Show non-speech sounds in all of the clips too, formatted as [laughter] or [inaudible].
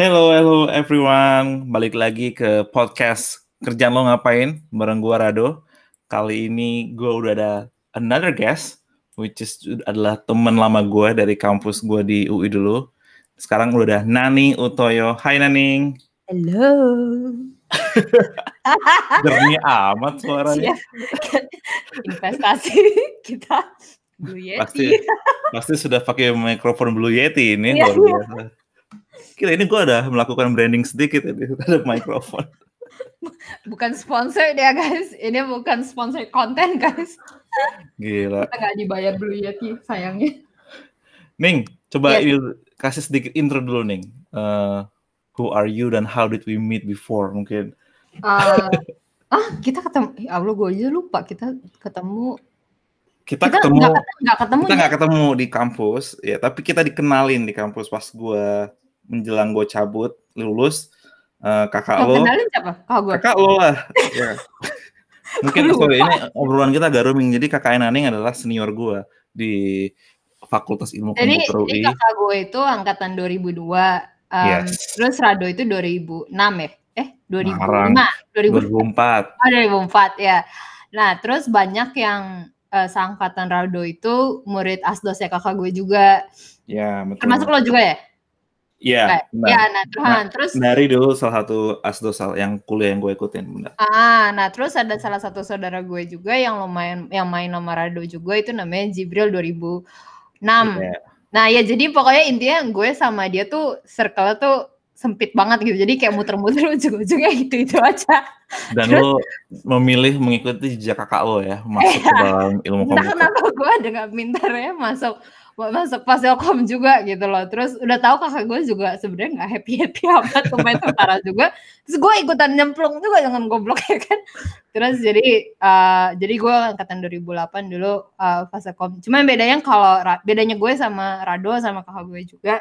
Hello, hello everyone. Balik lagi ke podcast Kerjaan Lo Ngapain bareng gua Rado. Kali ini gua udah ada another guest, which is adalah teman lama gua dari kampus gua di UI dulu. Sekarang udah ada Nani Utoyo. Hai Naning. Halo. [laughs] Jernih amat suaranya. [laughs] Investasi kita Blue Yeti. Pasti pasti sudah pakai mikrofon Blue Yeti ini Iya, luar biasa. Kira ini gua ada melakukan branding sedikit ya [laughs] terhadap mikrofon. Bukan sponsor ya guys. Ini bukan sponsor konten guys. Gila. Kita nggak dibayar Blue Yeti sayangnya. Ning, coba Yes. kasih sedikit intro dulu Ning. Eh, who are you dan how did we meet before mungkin? Eh, [laughs] ah kita ketemu. Ya Allah gue aja lupa kita ketemu. Kita, Kita ketemu nggak ketemu, nggak ketemu kita ya? nggak ketemu di kampus ya, tapi kita dikenalin di kampus pas gua menjelang gue cabut lulus eh, kakak lo siapa? Gue. kakak lo lah ya. [laughs] mungkin sorry ini obrolan kita agak roaming jadi kakak Naning adalah senior gua di Fakultas Ilmu Jadi, Komputer UI jadi kakak gue itu angkatan 2002. em, Yes. Terus Rado itu 2006 ya? Eh, 2005. Ngarang. 2000, 2004 Oh, 2004 ya. Nah, terus banyak yang eh, seangkatan Raldo itu murid asdosnya kakak gue juga. ya betul Termasuk lo juga ya? Ya Kayak- benar. Ya, nah, terus, Nah, terus dari dulu salah satu asdosal yang kuliah yang gue ikutin benar ah, nah terus ada salah satu saudara gue juga yang lumayan yang main sama Raldo juga itu namanya Jibril 2006. Iya. Nah, ya jadi pokoknya intinya gue sama dia tuh circle tuh sempit banget gitu. Jadi kayak muter-muter [laughs] ujung-ujungnya gitu-itu aja. dan lo memilih mengikuti jejak kakak lo ya masuk ke dalam ilmu Entah komputer kenapa gue dengan pintarnya masuk masuk Fasilkom juga gitu loh. Terus udah tahu kakak gue juga sebenarnya nggak happy happy [laughs] amat main tentara juga. Terus gue ikutan nyemplung juga dengan goblok [laughs] ya kan. Terus jadi eh, jadi gue angkatan 2008 dulu eh, Fasilkom. Cuma bedanya kalau bedanya gue sama Rado sama kakak gue juga,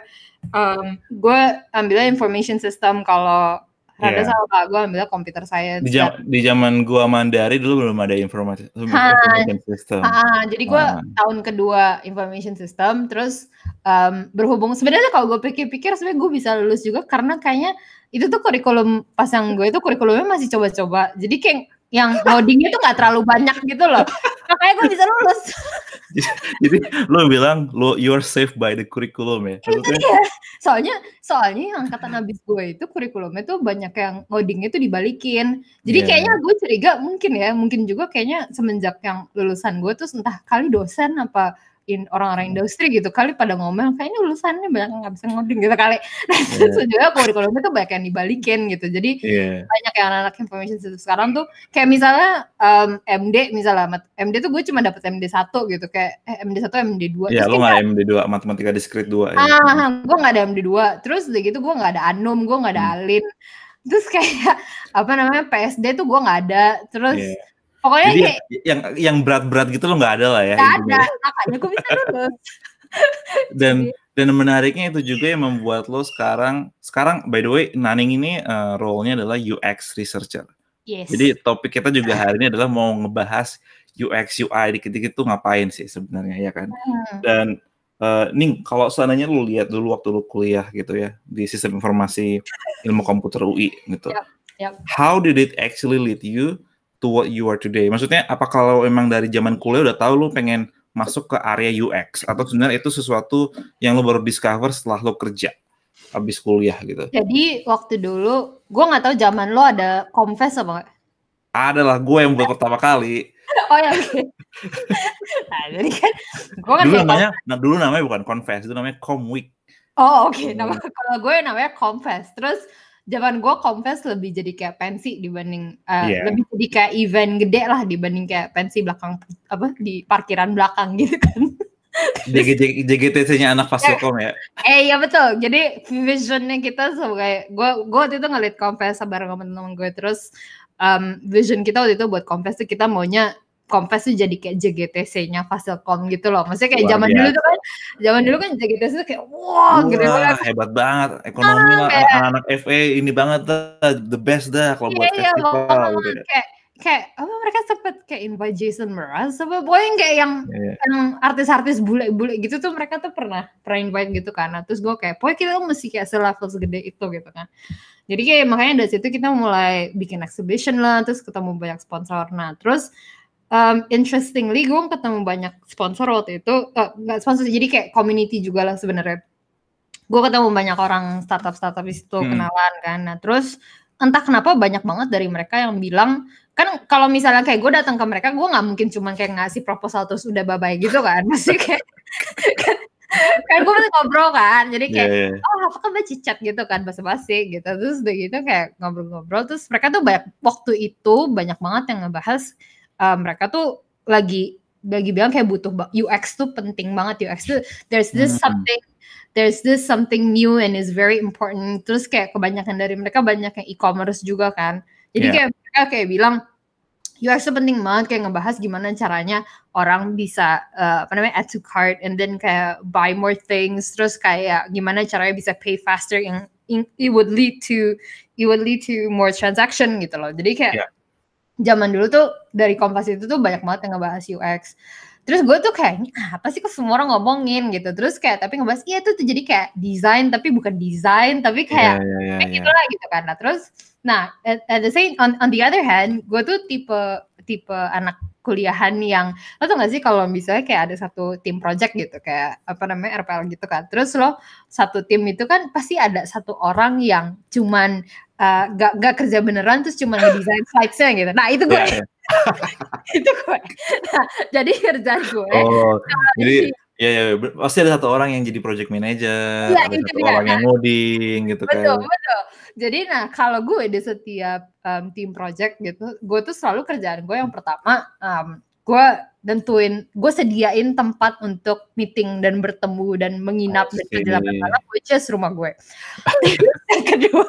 em, gue ambilnya information system kalau Rado Iya. sama kakak gue ambilnya computer science. di jam, di zaman gua Mandari dulu belum ada informasi Ha. information system Ah, jadi gue Ah. tahun kedua information system, terus em, berhubung sebenarnya kalau gue pikir-pikir sebenarnya gue bisa lulus juga karena kayaknya itu tuh kurikulum pas yang gue itu kurikulumnya masih coba-coba. Jadi kayak yang loadingnya tuh nggak terlalu banyak gitu loh. Makanya gue bisa lulus. [laughs] jadi lo bilang lo you're safe by the curriculum ya Maksudnya, Iya. Soalnya soalnya yang angkatan habis gue itu kurikulumnya tuh banyak yang loadingnya tuh dibalikin. Jadi Iya. kayaknya gue curiga mungkin ya, mungkin juga kayaknya semenjak yang lulusan gue tuh entah kali dosen apa in orang-orang industri gitu kali pada ngomel kayaknya lulusannya banyak nggak bisa ngoding gitu kali. [laughs] Nah, terus juga kurikulumnya tuh banyak yang dibalikin gitu. Jadi iya banyak yang anak-anak information system sekarang tuh kayak misalnya em, MD misalnya MD tuh gue cuma dapet MD 1 gitu kayak eh, MD 1 MD 2 ya lo nggak MD 2 matematika discrete 2 ya Ah, gue nggak ada MD 2 Terus udah gitu gue nggak ada Anum, gue nggak ada Hmm. Alin. Terus kayak [laughs] apa namanya PSD tuh gue nggak ada. Terus Iya. Pokoknya jadi kayak yang yang berat-berat gitu lo nggak ada lah ya intinya. ada. Makanya gue bisa lulus. [laughs] dan dan menariknya itu juga yang membuat lo sekarang sekarang by the way Naning ini eh, role-nya adalah UX researcher Yes. Jadi topik kita juga hari ini adalah mau ngebahas UX UI dikit-dikit tuh ngapain sih sebenarnya ya kan. Hmm. Dan eh, Ning kalau seandainya lu lihat dulu waktu lu kuliah gitu ya di sistem informasi ilmu komputer UI gitu. Yap, yap. How did it actually lead you to what you are today? Maksudnya apa kalau emang dari zaman kuliah udah tahu lu pengen masuk ke area UX atau sebenarnya itu sesuatu yang lu baru discover setelah lu kerja habis kuliah gitu. Jadi waktu dulu gue nggak tahu zaman lo ada Confess apa nggak? Adalah gue yang buat pertama kali. [laughs] Oh ya oke. [laughs] nah jadi kan gue kan dulu namanya nah, dulu namanya bukan confess itu namanya comweek Oh oke, Hmm. nama kalau gue namanya Confess. Terus zaman gue Confess lebih jadi kayak pensi dibanding eh, Iya. lebih jadi kayak event gede lah dibanding kayak pensi belakang apa di parkiran belakang gitu kan. [laughs] JGTC-nya anak Fasilkom ya eh iya betul. Jadi visionnya kita sebagai gue gue waktu itu ngeliat Confess bareng sama temen gue terus em, vision kita waktu itu buat Confess tuh kita maunya Confess tuh jadi kayak JGTC-nya Fasilkom gitu loh. Maksudnya kayak zaman dulu tuh kan, zaman dulu kan JGTC tuh kayak wah gitu banget. hebat banget ekonomi lah kayak- anak-anak FA ini banget dah the best dah kalau buat Iya, iya, festival pokoknya gitu ya. kayak kayak apa mereka sempet kayak invite Jason Mraz apa pokoknya yang kayak yang Iya. yang artis-artis bule-bule gitu tuh mereka tuh pernah pernah invite gitu kan nah, terus gue kayak pokoknya kita tuh mesti kayak selevel segede itu gitu kan jadi kayak makanya dari situ kita mulai bikin exhibition lah terus ketemu banyak sponsor nah terus um, interestingly gue ketemu banyak sponsor waktu itu. Eh, nggak sponsor jadi kayak community juga lah sebenarnya. Gue ketemu banyak orang startup startup di situ Hmm. kenalan kan. Nah terus entah kenapa banyak banget dari mereka yang bilang kan kalau misalnya kayak gue datang ke mereka gue nggak mungkin cuma kayak ngasih proposal terus udah bye bye gitu kan. [laughs] Masih kayak [laughs] kan gue masih ngobrol kan jadi kayak iya. oh apa kabar cicat gitu kan basa-basi gitu. Terus udah gitu kayak ngobrol-ngobrol terus mereka tuh banyak waktu itu banyak banget yang ngebahas uh, mereka tuh lagi lagi bilang kayak butuh UX tuh penting banget UX tuh there's this Hmm. something there's this something new and is very important terus kayak kebanyakan dari mereka banyak yang e-commerce juga kan jadi Yeah. kayak mereka kayak bilang UX tuh penting banget kayak ngebahas gimana caranya orang bisa uh, apa namanya add to cart and then kayak buy more things terus kayak gimana caranya bisa pay faster yang it would lead to it would lead to more transaction gitu loh jadi kayak Yeah. Zaman dulu tuh dari kompas itu tuh banyak banget yang ngebahas UX terus gue tuh kayak "Ini apa sih kok semua orang ngomongin? Gitu. Terus kayak tapi ngebahas iya tuh tuh jadi kayak desain tapi bukan desain tapi Iya, kayak iya, iya, kayak iya. gitu lah gitu kan. Nah terus nah at, at the same on, on the other hand gue tuh tipe tipe anak kuliahan yang lo tau gak sih kalau misalnya kayak ada satu tim project gitu kayak apa namanya RPL gitu kan. Terus lo satu tim itu kan pasti ada satu orang yang cuman uh, gak, gak kerja beneran terus cuman ngedesain [laughs] slidesnya gitu nah itu gue Iya, iya. [laughs] itu gue nah, jadi kerjaan gue Oh, jadi ya ya pasti ada satu orang yang jadi project manager, Iya, ada itu satu dia. orang yang ngoding gitu betul kan. betul jadi nah kalau gue di setiap um, tim project gitu gue tuh selalu kerjaan gue yang pertama um, gue tentuin gue sediain tempat untuk meeting dan bertemu dan menginap dan I see. kerja malam which is rumah gue [laughs] yang kedua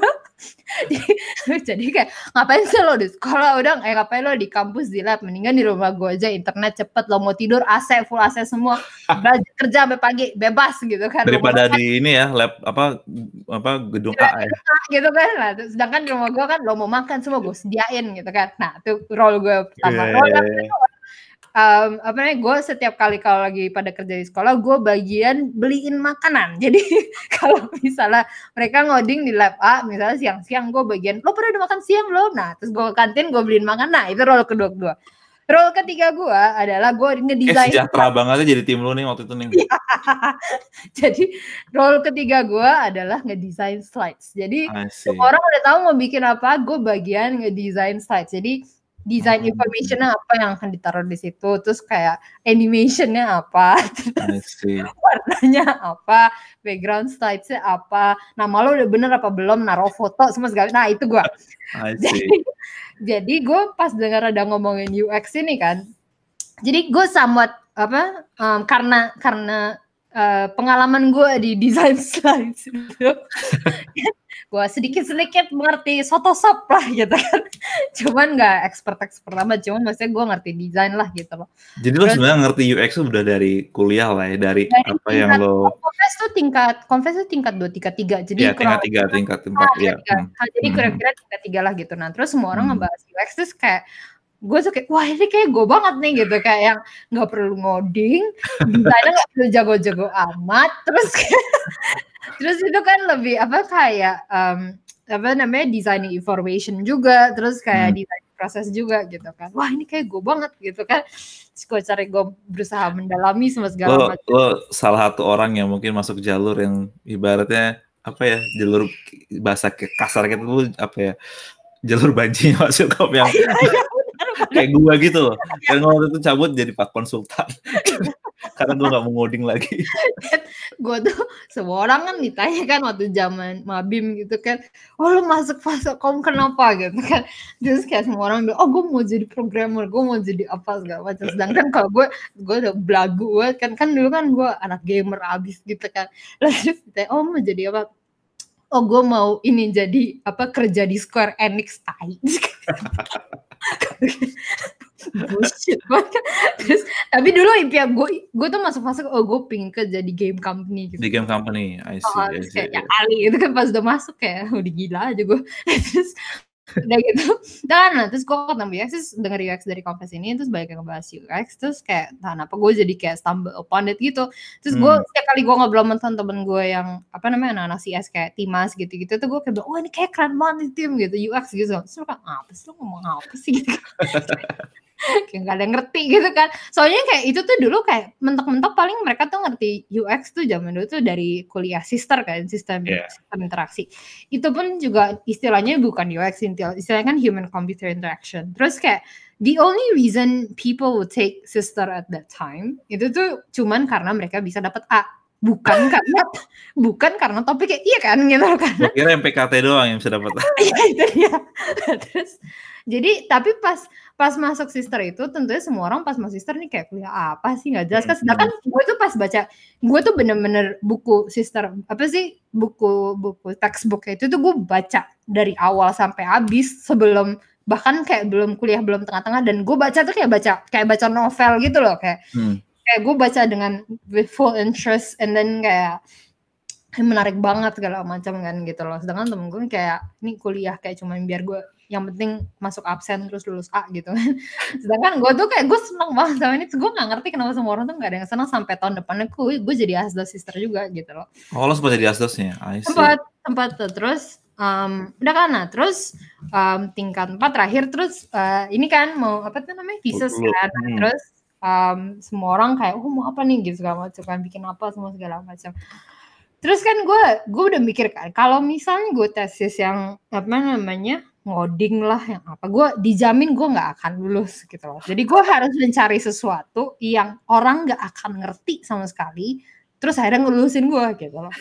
[laughs] jadi kayak ngapain sih lo di sekolah? Udah eh ngapain lo di kampus? Di lab mendingan di rumah gue aja internet cepet lo mau tidur AC full AC semua. [laughs] Belajar kerja sampai pagi bebas gitu kan. Daripada di ini ya lab apa apa gedung A ya. gitu kan. Nah sedangkan di rumah gue kan lo mau makan semua gue sediain gitu kan. Nah itu role gue pertama. Iya, role iya. kedua um, apa namanya gue setiap kali kalau lagi pada kerja di sekolah gue bagian beliin makanan. [laughs] Jadi kalau misalnya mereka ngoding di lab A misalnya siang-siang gue bagian lo pernah udah makan siang belum? Nah terus gue ke kantin gue beliin makan nah itu role kedua kedua role ketiga gue adalah gue Eh ngedesain sejahtera banget ya jadi tim lu nih waktu itu nih. [laughs] jadi role ketiga gue adalah ngedesain slides. Jadi semua orang udah tahu mau bikin apa, gue bagian ngedesain slides. Jadi desain Hmm. informationnya apa yang akan ditaruh di situ, terus kayak animationnya apa, [laughs] see. warnanya apa, background slidesnya apa, nama lo udah bener apa belum, naruh foto semua segala. Nah itu gue. [laughs] Jadi, jadi gue pas dengar ada ngomongin UX ini kan, jadi gue somewhat apa em, karena karena eh, pengalaman gue di desain [laughs] slides itu, gue sedikit sedikit mengerti Photoshop lah gitu kan, [laughs] cuman nggak expert expert amat, cuman maksudnya gue ngerti desain lah gitu loh. Jadi lo Terus- sebenarnya ngerti UX udah dari kuliah lah ya, dari Dari apa yang tingkat- lo Konves tuh tingkat konves tuh tingkat dua tingkat tiga, jadi ya tingkat kurang tiga tingkat empat ya. Hmm. Jadi Hmm. kira-kira tiga tiga lah gitu. Nah terus semua orang Hmm. ngebahas UX terus kayak gue tuh kayak wah ini kayak gue banget nih gitu kayak yang nggak perlu ngoding, desainnya nggak perlu jago-jago amat, terus terus itu kan lebih apa kayak em, apa namanya designing information juga, terus kayak Hmm. design proses juga gitu kan. Wah ini kayak gue banget gitu kan. Terus gue cari gue berusaha mendalami semua segala Lo macam. lo salah satu orang yang mungkin masuk jalur yang ibaratnya apa ya jalur bahasa kasar gitu lu apa ya jalur banci masuk kop [laughs] yang kayak gua gitu loh yang waktu itu cabut jadi pak konsultan [laughs] karena gua nggak mau ngoding lagi. [laughs] Gue tuh semua orang kan ditanya kan waktu zaman mabim gitu kan oh lu masuk fase kom kenapa? Gitu kan. Terus kayak semua orang bilang oh gue mau jadi programmer gue mau jadi apa segala macam. Sedangkan kalau gue gue udah belagu banget kan. Kan dulu kan gue anak gamer abis gitu kan. [laughs] Lalu ditanya oh mau jadi apa? Oh gue mau ini jadi apa kerja di Square Enix tai [laughs] bullshit. [laughs] Banget terus tapi dulu impian gue gue tuh masuk masuk oh gue pingin kerja di game company gitu. Di game company I see, Oh, I see. kayak ya kali itu kan pas udah masuk kayak udah gila aja gue [laughs] terus udah gitu. Dan nah, terus gue ketemu UX terus denger UX dari konfes ini terus banyak yang ngebahas UX terus kayak entah kenapa gue jadi kayak stumble upon it? gitu. Terus gue Hmm. setiap kali gue ngobrol sama temen gue yang apa namanya anak-anak CS kayak Timas gitu-gitu tuh gue kayak bilang, oh ini kayak keren banget nih tim gitu UX gitu. Terus kayak apa sih lo ngomong apa sih? [laughs] Gitu kayak gak ada yang ngerti gitu kan soalnya kayak itu tuh dulu kayak mentok-mentok paling mereka tuh ngerti UX tuh zaman dulu tuh dari kuliah sister kan sistem Iya. sistem interaksi itu pun juga istilahnya bukan UX istilahnya kan human computer interaction terus kayak the only reason people would take sister at that time itu tuh cuman karena mereka bisa dapat A bukan [laughs] karena bukan karena topiknya iya kan gitu kan Gue kira yang PKT doang yang bisa dapat. Iya itu dia. Terus jadi tapi pas pas masuk sister itu tentunya semua orang pas masuk sister nih kayak kuliah apa sih? Nggak jelas. Kan Hmm, sedangkan gue tuh pas baca gue tuh bener-bener buku sister apa sih? Buku buku textbooknya itu tuh gue baca dari awal sampai habis sebelum bahkan kayak belum kuliah belum tengah-tengah dan gue baca tuh kayak baca kayak baca novel gitu loh kayak Hmm. kayak gue baca dengan with full interest and then kayak kayak menarik banget segala macam kan gitu loh. Sedangkan temen gue kayak ini kuliah kayak cuman biar gue yang penting masuk absen terus lulus A gitu kan. Sedangkan gue tuh kayak gue seneng banget sama ini. Gue gak ngerti kenapa semua orang tuh gak ada yang seneng sampai tahun depannya gue gue jadi asdo sister juga gitu loh. Oh, lo sempat jadi asdosnya? Tempat tuh. Terus um, udah kan nah terus um, tingkat empat terakhir terus uh, ini kan mau apa tuh namanya thesis kan. Hmm. terus um, semua orang kayak oh mau apa nih? Gitu segala macam kan bikin apa semua segala macam. Terus kan gue gue udah mikir kan kalau misalnya gue tesis yang apa namanya ngoding lah yang apa gue dijamin gue nggak akan lulus gitu loh jadi gue harus mencari sesuatu yang orang nggak akan ngerti sama sekali terus akhirnya ngelulusin gue gitu loh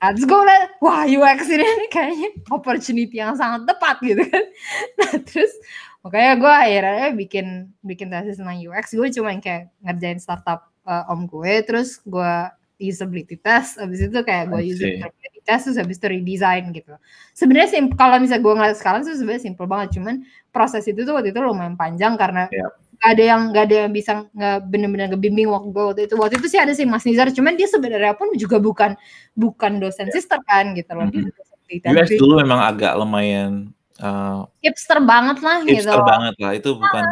Nah, [laughs] terus gue liat, wah UX ini kayaknya opportunity yang sangat tepat gitu kan. [laughs] Nah terus makanya gue akhirnya bikin bikin tesis tentang UX. Gue cuma kayak ngerjain startup uh, om gue, terus gue usability test, habis itu kayak gue usability test, terus habis itu redesign gitu. Sebenarnya sim- kalau misalnya gue ngeliat sekarang tuh sebenarnya simple banget, cuman proses itu tuh waktu itu lumayan panjang karena Yap. gak ada yang gak ada yang bisa nggak bener-bener ngebimbing waktu gue waktu itu waktu itu sih ada sih Mas Nizar cuman dia sebenarnya pun juga bukan bukan dosen sister kan gitu loh dosen penelitian. US dulu memang agak lumayan uh, hipster banget lah gitu hipster banget lah. Itu bukan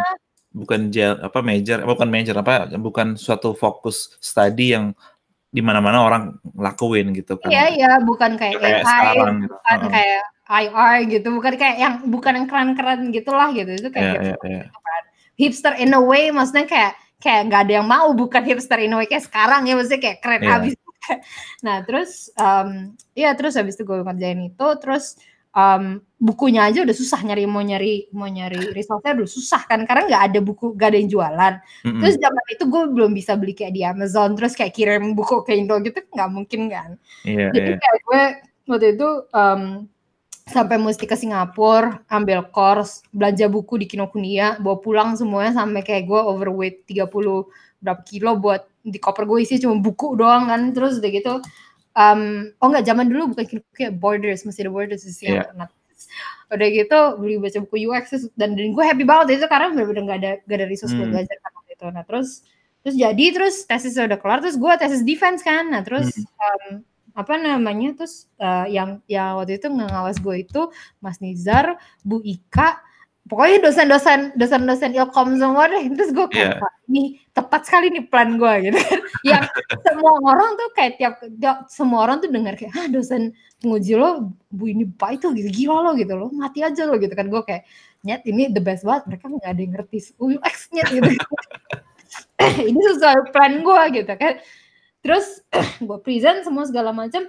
bukan gel, apa major, bukan major apa, bukan suatu fokus study yang di mana-mana orang lakuin gitu kan. Iya iya bukan kayak, Kayak AI, sekarang gitu. bukan Heeh. kayak IR gitu, bukan kayak yang bukan yang keren-keren gitulah gitu. Itu kayak Iya, hipster, iya, iya. gitu kan. hipster in a way maksudnya kayak kayak nggak ada yang mau bukan hipster in a way kayak sekarang ya maksudnya kayak keren Iya. abis. [laughs] Nah terus um, ya terus habis itu gue ngerjain itu terus um, bukunya aja udah susah nyari mau nyari mau nyari resource-nya udah susah kan karena nggak ada buku nggak ada yang jualan. Mm-mm. Terus zaman itu gue belum bisa beli kayak di Amazon terus kayak kirim buku ke Indo gitu nggak mungkin kan. Iya, Jadi iya. kayak gue waktu itu um, sampai mesti ke Singapura ambil course belanja buku di Kinokuniya bawa pulang semuanya sampai kayak gue overweight 30 berapa kilo buat di koper gue isi cuma buku doang kan terus udah gitu um, oh enggak zaman dulu bukan Kinokuniya Borders masih ada Borders di Iya. Singapura udah gitu beli baca buku UX dan, dan gue happy banget itu karena bener-bener gak ada gak ada resource buat Hmm. belajar kan itu nah terus terus jadi terus tesisnya udah kelar terus gue tesis defense kan nah terus um, apa namanya terus uh, yang yang waktu itu ngawas gue itu Mas Nizar, Bu Ika, pokoknya dosen-dosen dosen-dosen ilkom semua deh. Terus gue kayak Iya. "Wah, ini tepat sekali nih plan gue gitu. Kan. [laughs] yang semua orang tuh kayak tiap, tiap- semua orang tuh dengar kayak ah dosen penguji lo Bu ini baik tuh gitu gila lo gitu lo mati aja lo gitu kan. Gue kayak nyet ini the best banget. Mereka nggak ada yang ngerti UX nyet gitu. [laughs] Ini sesuai plan gue gitu kan. Terus [clears throat] gue present semua segala macam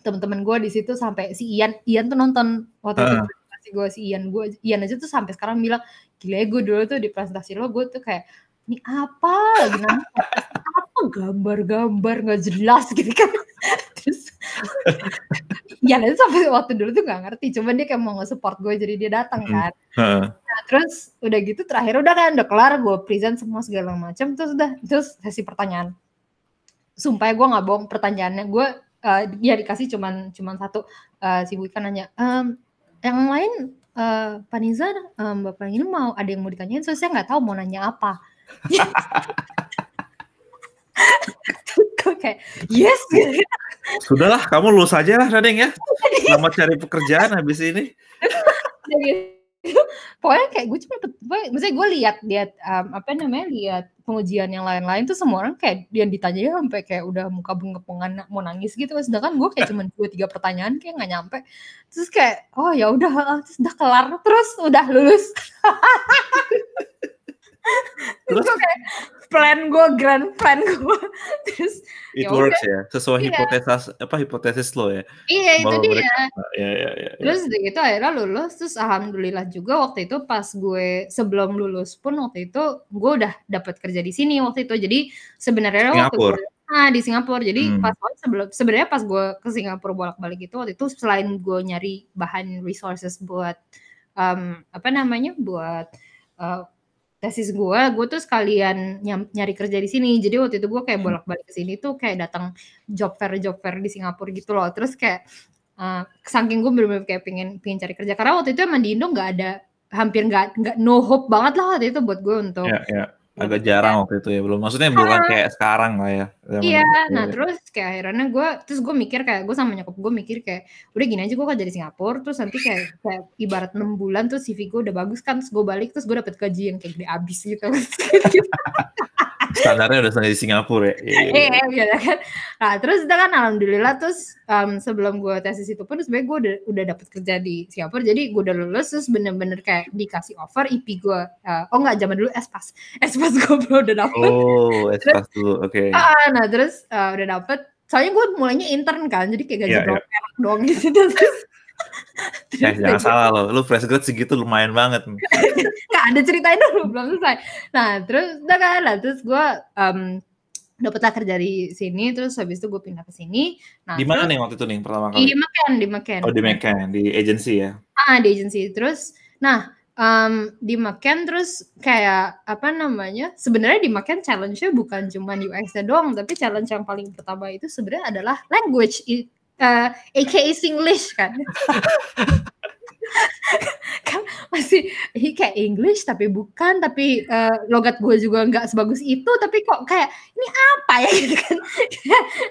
teman-teman gue di situ sampai si Ian Ian tuh nonton waktu itu Ah. presentasi gue si Ian. Gue Ian aja tuh sampai sekarang bilang gila ya gue dulu tuh di presentasi lo gue tuh kayak ini apa? Lagi namanya apa gambar-gambar nggak jelas [laughs] gitu kan. Terus [laughs] Ian aja sampai waktu dulu tuh nggak ngerti. Cuman dia kayak mau nge-support gue jadi dia datang Hmm. kan. Heeh. Nah, terus udah gitu terakhir udah kan udah kelar gue present semua segala macam terus udah terus sesi pertanyaan. Sumpah ya gue nggak bohong pertanyaannya gue eh, ya dikasih cuman cuman satu. Eh, si Bu Ika nanya "Em, yang lain Pak Nizar em, bapak ini mau ada yang mau ditanyain? So saya nggak tahu mau nanya apa kayak yes gitu. Sudahlah, kamu lulus aja lah, Radeng ya. Selamat cari pekerjaan habis ini. Pokoknya kayak gue cuma pokoknya maksudnya gue lihat lihat um, apa namanya lihat pengujian yang lain-lain tuh semua orang kayak dia ditanya sampai kayak udah muka bengep mau nangis gitu sedangkan gue kayak cuma dua tiga pertanyaan kayak nggak nyampe terus kayak oh ya udah terus udah kelar terus udah lulus [laughs] terus? Kayak plan gue grand plan gue [laughs] terus it ya works ya sesuai iya. hipotesis apa hipotesis lo ya? Iya itu dia. mereka, ya, ya, ya, terus itu akhirnya lulus terus alhamdulillah juga waktu itu pas gue sebelum lulus pun waktu itu gue udah dapat kerja di sini waktu itu. Jadi sebenarnya waktu gue Nah, di Singapura. Jadi hmm. pas sebelum sebenarnya pas gue ke Singapura bolak-balik itu waktu itu selain gue nyari bahan resources buat um, apa namanya buat uh, tesis gue, gue tuh sekalian nyari kerja di sini. Jadi waktu itu gue kayak hmm. bolak-balik ke sini tuh kayak datang job fair job fair di Singapura gitu loh. Terus kayak uh, saking gue bener-bener kayak pengen pengen cari kerja karena waktu itu emang di Indo nggak ada hampir nggak nggak no hope banget lah waktu itu buat gue untuk yeah, yeah agak jarang waktu itu ya belum. Maksudnya bukan kayak sekarang lah ya iya nah ya. terus kayak akhirnya gue terus gue mikir kayak gue sama nyokap gue mikir kayak udah gini aja gue kerja di Singapura terus nanti kayak, kayak ibarat enam bulan tuh CV gue udah bagus kan. Terus gue balik terus gue dapet gaji yang kayak gede abis gitu [laughs] standarnya udah sampai di Singapura ya. Iya, iya, iya. iya kan. Nah, terus kita kan alhamdulillah terus um, sebelum gue tesis itu pun sebenarnya gue udah udah dapet kerja di Singapura. Jadi gue udah lulus terus bener-bener kayak dikasih offer IP gue. Uh, oh enggak zaman dulu espas. [laughs] Espas gue belum udah dapet. Oh, espas dulu. Oke. Okay. Uh, nah, terus uh, udah dapet soalnya gue mulainya intern kan jadi kayak gaji yeah, yeah. perak doang gitu [laughs] terus ya, jangan salah lo, lu fresh grad segitu lumayan banget. [laughs] Nggak ada ceritain dulu belum selesai. Nah terus udah kan, lah terus gue um, dapetlah kerja di sini, terus habis itu gue pindah ke sini. Nah, di mana nih waktu itu nih pertama kali? Di Macan, di Macan. Oh di Macan, di agency ya? Ah di agency. Terus, nah um, di Macan terus kayak apa namanya? Sebenarnya di Macan challenge-nya bukan cuma UX-nya doang, tapi challenge yang paling pertama itu sebenarnya adalah language uh, eh, AKA Singlish kan. [laughs] kan masih ini kayak English tapi bukan tapi uh, logat gue juga nggak sebagus itu tapi kok kayak ini apa ya? [laughs] Gitu kan.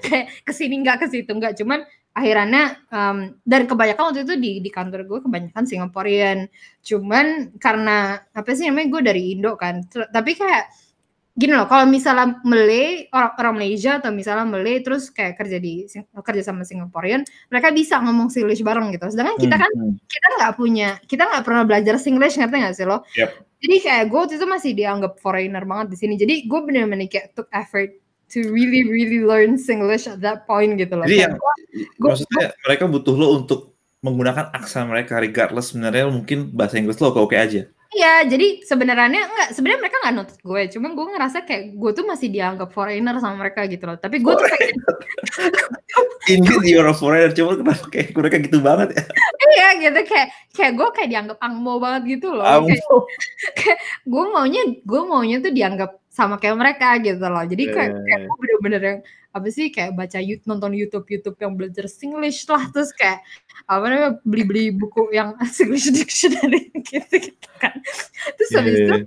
Kayak ke sini nggak ke situ nggak. Cuman akhirnya um, dan kebanyakan waktu itu di di kantor gue kebanyakan Singaporean. Cuman karena apa sih namanya gue dari Indo kan. Tapi kayak gini loh, kalau misalnya Malay orang orang Malaysia atau misalnya Malay terus kayak kerja di kerja sama Singaporean, mereka bisa ngomong Singlish bareng gitu. Sedangkan kita kan hmm. kita nggak punya, kita nggak pernah belajar Singlish ngerti nggak sih lo? Yep. Jadi kayak gue itu masih dianggap foreigner banget di sini. Jadi gue bener-bener kayak took effort to really really learn Singlish at that point gitu loh. Jadi yang, gua, maksudnya gua, mereka butuh lo untuk menggunakan aksen mereka regardless sebenarnya mungkin bahasa Inggris lo oke oke aja. Iya, jadi sebenarnya enggak, sebenarnya mereka nggak nuntut gue, cuma gue ngerasa kayak gue tuh masih dianggap foreigner sama mereka gitu loh. Tapi gue tuh kayak Indeed you're a foreigner, [laughs] cuma kenapa kayak mereka gitu banget ya? iya gitu kayak kayak gue kayak dianggap angmo banget gitu loh. Angmo. Kayak, [laughs] kayak gue maunya gue maunya tuh dianggap sama kayak mereka gitu loh. Jadi kayak, yeah. kayak gue bener-bener yang apa sih kayak baca YouTube nonton YouTube YouTube yang belajar Singlish lah terus kayak apa namanya beli-beli buku yang [laughs] Singlish dictionary gitu gitu kan terus habis yeah. itu iya.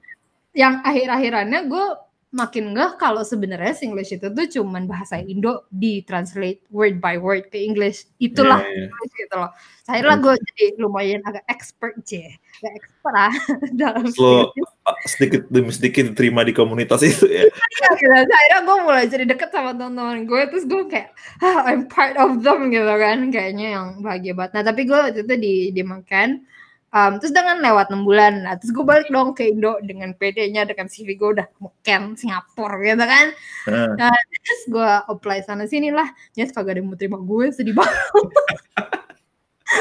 yang akhir-akhirannya gue makin nggak kalau sebenarnya Singlish itu tuh cuman bahasa Indo di translate word by word ke English itulah yeah, yeah. English gitu loh lah gue jadi lumayan agak expert sih agak expert lah [laughs] dalam so, sedikit demi sedikit diterima di komunitas itu ya iya gitu akhirnya gue mulai jadi deket sama teman-teman gue terus gue kayak ah, I'm part of them gitu kan kayaknya yang bahagia banget nah tapi gue itu di di makan Um, terus dengan lewat 6 bulan, nah, terus gue balik dong ke Indo dengan PD-nya, dengan CV gue udah meken Singapura gitu kan. Uh. Nah, terus gue apply sana sini lah, nyes kagak ada yang mau terima gue, sedih banget.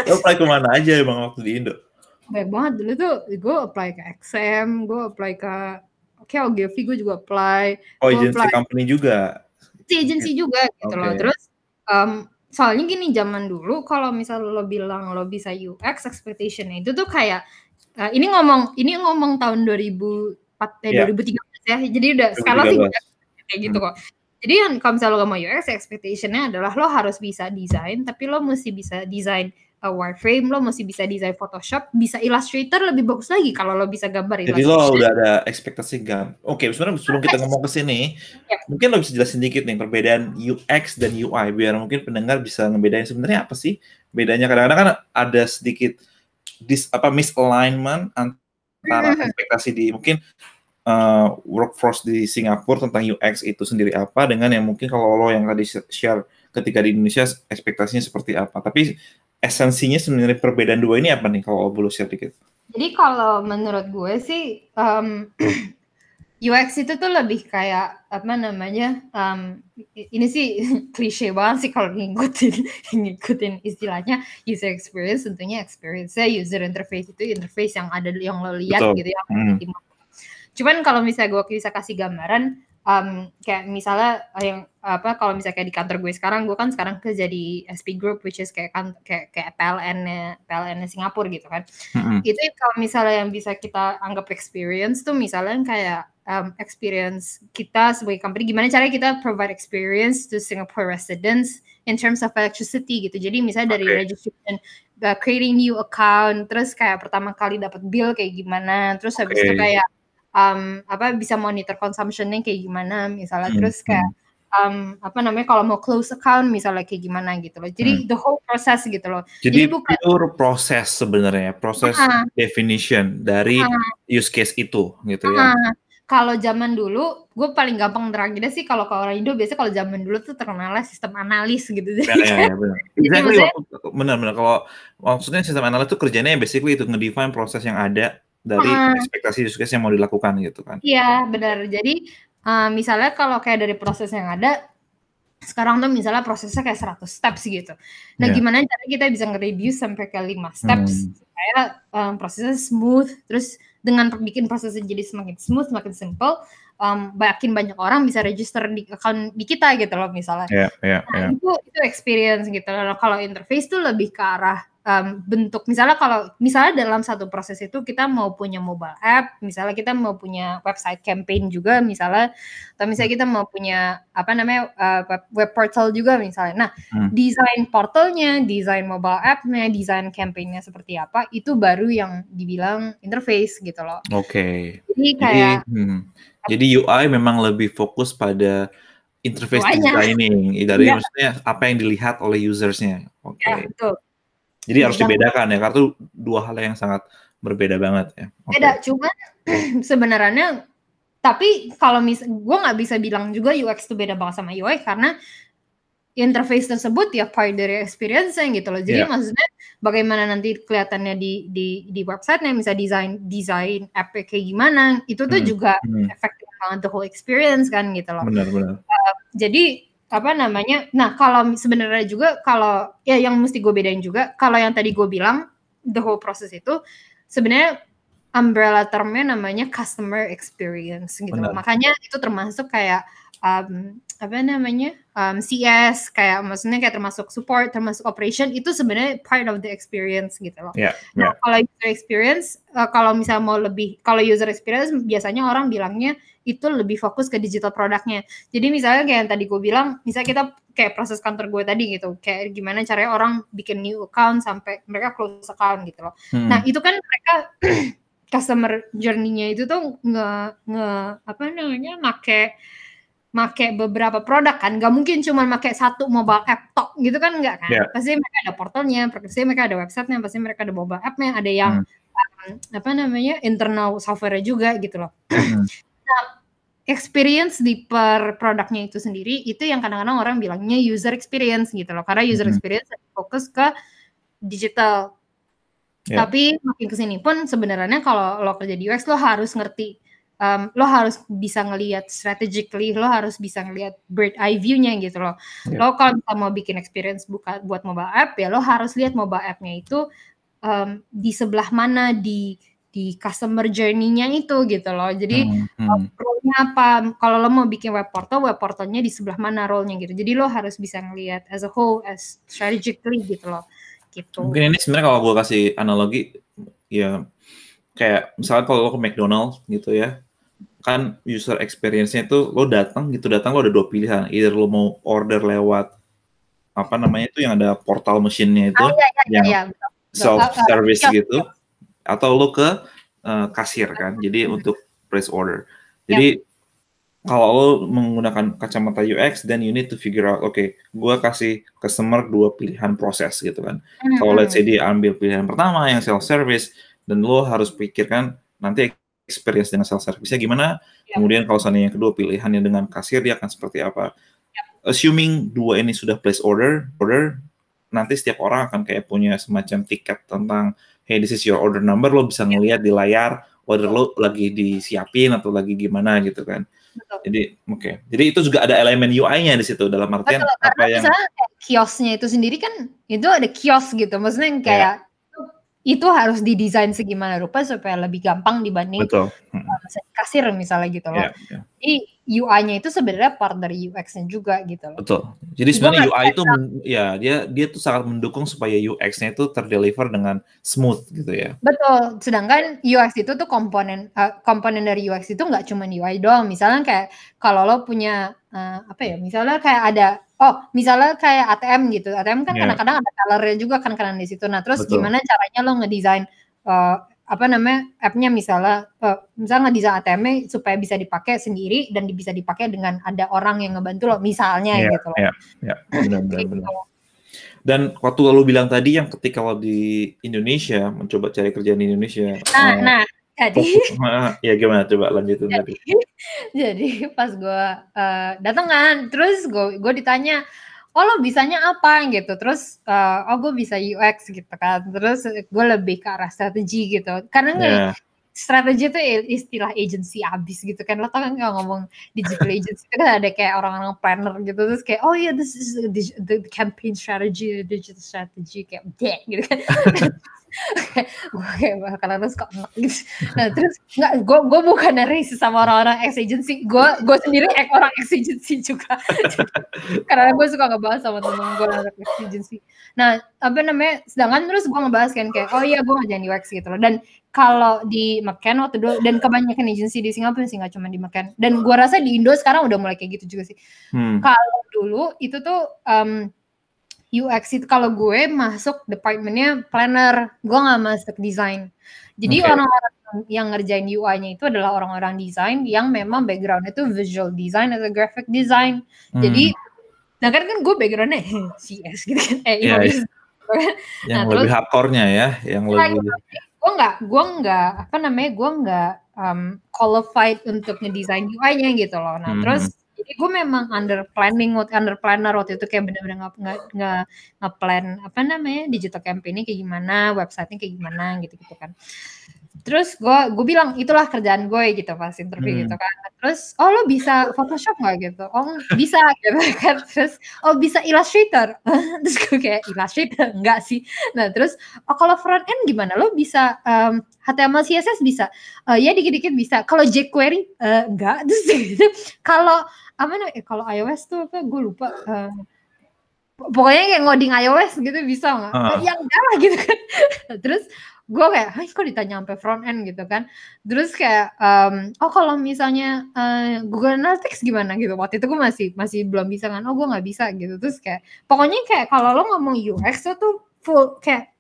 Lo apply ke mana aja emang waktu di Indo? Banyak banget dulu tuh, gue apply ke XM, gue apply ke Oke, Ogilvy gue juga apply. Oh, agency company juga? Si agency juga gitu okay. loh. Terus um, soalnya gini zaman dulu kalau misal lo bilang lo bisa UX expectation itu tuh kayak uh, ini ngomong ini ngomong tahun 2004 eh, yeah. 2013 ya jadi udah skala sih kayak gitu hmm. kok jadi yang kalau misalnya lo mau UX expectationnya adalah lo harus bisa desain tapi lo mesti bisa desain uh, wireframe lo masih bisa desain Photoshop bisa Illustrator lebih bagus lagi kalau lo bisa gambar jadi lo udah ada ekspektasi gam oke okay, sebenarnya sebelum kita ngomong ke sini ya. mungkin lo bisa jelasin dikit nih perbedaan UX dan UI biar mungkin pendengar bisa ngebedain sebenarnya apa sih bedanya kadang-kadang kan ada sedikit dis apa misalignment antara Mhm. ekspektasi di mungkin uh, workforce di Singapura tentang UX itu sendiri apa dengan yang mungkin kalau lo yang tadi share ketika di Indonesia ekspektasinya seperti apa. Tapi esensinya sebenarnya perbedaan dua ini apa nih kalau boleh share dikit? Jadi kalau menurut gue sih um, UX itu tuh lebih kayak apa namanya um, ini sih [laughs] klise banget sih kalau ngikutin [laughs] ngikutin istilahnya user experience tentunya experience user interface itu interface yang ada yang lo lihat Betul. gitu ya Hmm. cuman kalau misalnya gue bisa kasih gambaran um, kayak misalnya yang apa kalau misalnya kayak di kantor gue sekarang gue kan sekarang kerja di SP Group which is kayak kan kayak kayak PLN PLN Singapura gitu kan Mm-mm. itu kalau misalnya yang bisa kita anggap experience tuh misalnya kayak um, experience kita sebagai company gimana caranya kita provide experience to Singapore residents in terms of electricity gitu jadi misalnya dari registration uh, creating new account terus kayak pertama kali dapat bill kayak gimana terus habis Oke. itu kayak um, apa bisa monitor consumptionnya kayak gimana misalnya Hmm, terus kayak um, apa namanya kalau mau close account misalnya kayak gimana gitu loh jadi Hmm. the whole process gitu loh Jadi, Jadi bukan- pure proses sebenarnya, proses Ah. definition dari use case itu gitu ya. Ah, kalau zaman dulu, gue paling gampang terakhirnya sih kalau ke orang Indo biasanya kalau zaman dulu tuh terkenalnya sistem analis gitu. [laughs] Ya, ya, ya, benar. Exactly, maksudnya- waktu- benar, benar. Kalau maksudnya sistem analis itu kerjanya basically itu ngedefine proses yang ada dari Ah. ekspektasi use case yang mau dilakukan gitu kan. Iya, benar. Jadi eh, misalnya kalau kayak dari proses yang ada, sekarang tuh misalnya prosesnya kayak 100 steps gitu. Nah, Iya. gimana cara kita bisa nge-reduce sampai ke 5 steps Hmm. supaya em, prosesnya smooth, terus dengan bikin prosesnya jadi semakin smooth, semakin simple, makin banyak orang bisa register di account di kita gitu loh misalnya. Ya, ya, Nah, ya. itu itu experience gitu loh. Kalau interface tuh lebih ke arah um, bentuk. Misalnya kalau misalnya dalam satu proses itu kita mau punya mobile app, misalnya kita mau punya website campaign juga misalnya, atau misalnya kita mau punya apa namanya uh, web, web portal juga misalnya. Nah, Hmm. desain portalnya, desain mobile app-nya, desain campaignnya seperti apa, itu baru yang dibilang interface gitu loh. Oke. Jadi Jadi, kayak hmm. jadi UI memang lebih fokus pada interface designing, dari Iya. maksudnya apa yang dilihat oleh usersnya. Oke. ya betul. Jadi harus Beda. dibedakan ya, karena itu dua hal yang sangat berbeda banget ya. Oke. Beda, cuman [clears throat] sebenarnya tapi kalau mis gue nggak bisa bilang juga UX itu beda banget sama UI karena interface tersebut ya part dari experience gitu loh. Jadi Iya. maksudnya bagaimana nanti kelihatannya di di di website-nya bisa desain desain app kayak gimana, itu tuh Hmm, juga hmm. efektif banget the whole experience kan gitu loh. Benar-benar. Jadi apa namanya? Nah, kalau sebenarnya juga kalau ya yang mesti gue bedain juga kalau yang tadi gue bilang the whole process itu sebenarnya umbrella termnya namanya customer experience gitu. Benar. Makanya itu termasuk kayak um, apa namanya? um, CS kayak maksudnya kayak termasuk support, termasuk operation itu sebenarnya part of the experience gitu loh. Ya, Nah, ya. kalau user experience, eh, kalau misalnya mau lebih, kalau user experience biasanya orang bilangnya itu lebih fokus ke digital produknya. Jadi misalnya kayak yang tadi gue bilang, misalnya kita kayak proses kantor gue tadi gitu, kayak gimana caranya orang bikin new account sampai mereka close account gitu loh. Hmm. Nah itu kan mereka [clears throat] customer journey-nya itu tuh nge, nge apa namanya, make make beberapa produk kan, nggak mungkin cuma make satu mobile app tok gitu kan nggak kan? Iya. Pasti mereka ada portalnya, pasti mereka ada websitenya, pasti mereka ada mobile app-nya, ada yang um, apa namanya internal software juga gitu loh. Hmm. [clears throat] Experience di per produknya itu sendiri itu yang kadang-kadang orang bilangnya user experience gitu loh, karena user Mhm. experience fokus ke digital. Ya. Tapi makin ke sini pun sebenarnya kalau lo kerja di UX lo harus ngerti, um, lo harus bisa ngelihat strategically, lo harus bisa ngelihat bird eye view-nya gitu loh. Ya. Lo kalau mau bikin experience buka buat mobile app ya lo harus lihat mobile app-nya itu um, di sebelah mana di di customer journey-nya itu gitu loh. Jadi Hmm, hmm. role-nya apa? Kalau lo mau bikin web portal, web portalnya di sebelah mana role-nya gitu. Jadi lo harus bisa ngelihat as a whole, as strategically gitu loh. Gitu. Mungkin ini sebenarnya kalau gue kasih analogi, ya kayak misalnya kalau lo ke McDonald's gitu ya, kan user experience-nya itu lo datang gitu datang lo ada dua pilihan, either lo mau order lewat apa namanya itu yang ada portal mesinnya itu Oh iya iya yang iya. betul. self service Iya, gitu, atau lo ke uh, kasir kan, jadi untuk place order. Jadi kalau lo menggunakan kacamata UX, then you need to figure out, oke, okay, gue kasih customer dua pilihan proses gitu kan. Mm-hmm. Kalau let's say dia ambil pilihan pertama yang self service, dan lo harus pikirkan nanti experience dengan self service-nya gimana. Yep. Kemudian kalau seandainya yang kedua pilihannya dengan kasir dia akan seperti apa. Yep. Assuming dua ini sudah place order, order nanti setiap orang akan kayak punya semacam tiket tentang hey this is your order number lo bisa ngelihat di layar whether lo lagi disiapin atau lagi gimana gitu kan. Betul. Jadi oke. Okay. Jadi itu juga ada elemen UI-nya di situ dalam artian Betul, apa yang kiosnya itu sendiri kan itu ada kios gitu. Maksudnya yang kayak yeah itu harus didesain segimana rupa supaya lebih gampang dibanding Betul. Hmm. kasir misalnya gitu loh. Yeah, yeah. Jadi UI-nya itu sebenarnya part dari UX-nya juga gitu loh. Betul. Jadi sebenarnya UI itu ya dia dia tuh sangat mendukung supaya UX-nya itu terdeliver dengan smooth gitu ya. Betul. Sedangkan UX itu tuh komponen uh, komponen dari UX itu nggak cuma UI doang. Misalnya kayak kalau lo punya uh, apa ya? Misalnya kayak ada Oh, misalnya kayak ATM gitu. ATM kan kadang kadang-kadang ada color juga kan karena di situ. Nah, terus Betul. gimana caranya lo ngedesain uh, apa namanya app-nya misalnya uh, misalnya ngedesain atm supaya bisa dipakai sendiri dan bisa dipakai dengan ada orang yang ngebantu lo misalnya yeah, gitu loh. Iya, yeah, benar benar benar. Gitu. Dan waktu lo bilang tadi yang ketika lo di Indonesia mencoba cari kerjaan di Indonesia. Nah, uh, nah jadi ya gimana? Coba lanjutin jadi, tadi. [laughs] Jadi pas gue uh, datang kan, terus gue gue ditanya, oh lo bisanya apa? Gitu, terus uh, oh gue bisa UX gitu kan, terus gue lebih ke arah strategi gitu, karena yeah. Strategi itu istilah agency abis gitu kan, lo tau kan kalau ngomong digital [laughs] agency itu kan ada kayak orang-orang planner gitu, terus kayak oh ya yeah, this is the, the campaign strategy, digital strategy kayak deh gitu kan. [laughs] gue kayak bakalan terus kok gitu. Nah terus nggak, gue gue bukan dari sama orang-orang ex agency, gue gue sendiri orang ex agency juga. [laughs] Karena gue suka ngebahas sama temen gue orang ex agency. Nah apa namanya, sedangkan terus gue ngebahas kan kayak oh iya gue ngajarin UX gitu loh. Dan kalau di McCann waktu dulu dan kebanyakan agency di Singapura sih nggak cuma di McCann. Dan gue rasa di Indo sekarang udah mulai kayak gitu juga sih. Hmm. Kalau dulu itu tuh um, UX itu kalau gue masuk departmentnya planner, gue nggak masuk desain. Jadi orang orang-orang yang ngerjain UI-nya itu adalah orang-orang desain yang memang background itu visual design atau graphic design. Hmm. Jadi, nah kan kan gue backgroundnya [laughs] CS gitu kan, eh yeah, yeah. yang nah, lebih hardcore-nya ya, yang nah, lebih. Gue nggak, gue nggak apa namanya, gue nggak um, qualified untuk ngedesain UI-nya gitu loh. Nah hmm. terus jadi gue memang under planning under planner waktu itu kayak bener-bener nggak nggak nggak nge-plan apa namanya digital campaign kayak gimana websitenya kayak gimana gitu gitu kan terus gue gue bilang itulah kerjaan gue gitu pas interview hmm. gitu kan. Terus oh lo bisa Photoshop nggak? gitu. Oh bisa [laughs] gitu kan. Terus oh bisa Illustrator. [laughs] Terus gue kayak Illustrator? Enggak sih. Nah terus oh kalau front end gimana? Lo bisa um, HTML CSS bisa? Uh, ya dikit-dikit bisa. Kalau jQuery? Uh, enggak [laughs] terus gitu. Kalau apa namanya eh, kalau iOS tuh apa gue lupa uh, pokoknya kayak ngoding iOS gitu bisa nggak? Uh. Ya enggak lah gitu kan. Terus gue kayak, Hai, kok ditanya sampai front end gitu kan? Terus kayak, um, oh kalau misalnya uh, Google Analytics gimana gitu? Waktu itu gue masih masih belum bisa kan? Oh gue nggak bisa gitu. Terus kayak, pokoknya kayak kalau lo ngomong UX tuh full kayak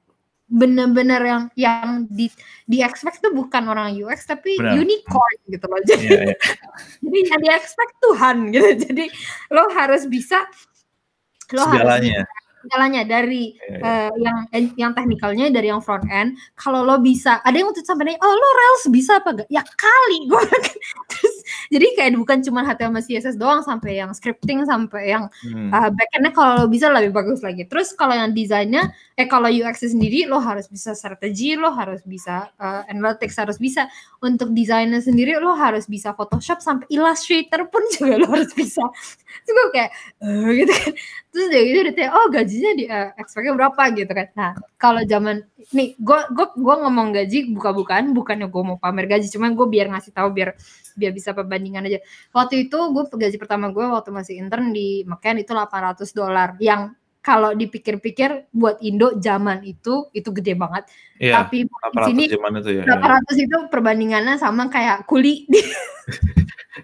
bener-bener yang yang di di expect tuh bukan orang UX tapi Benar. unicorn gitu loh jadi yeah, [laughs] yeah. jadi yang di expect Tuhan gitu jadi lo harus bisa lo Segalanya. harus segalanya dari yeah, yeah. Uh, yang yang teknikalnya dari yang front end. Kalau lo bisa ada yang waktu sampai oh lo Rails bisa apa gak ya kali. [laughs] Gue terus jadi kayak bukan cuma HTML CSS doang sampai yang scripting sampai yang hmm. uh, backendnya kalau lo bisa lebih bagus lagi. Terus kalau yang desainnya eh kalau UX sendiri lo harus bisa strategi lo harus bisa uh, analytics harus bisa. Untuk desainnya sendiri lo harus bisa Photoshop sampai Illustrator pun [laughs] juga lo harus bisa. Terus gue kayak uh, gitu kan. Terus dia gitu udah kayak oh gajinya di uh, berapa gitu kan nah kalau zaman nih gue gue gue ngomong gaji buka-bukaan bukannya gue mau pamer gaji cuman gue biar ngasih tahu biar biar bisa perbandingan aja waktu itu gue gaji pertama gue waktu masih intern di McCann itu 800 dolar yang kalau dipikir-pikir buat Indo zaman itu itu gede banget. Iya, Tapi di sini itu ya, 800 ya. itu perbandingannya sama kayak kuli [laughs] di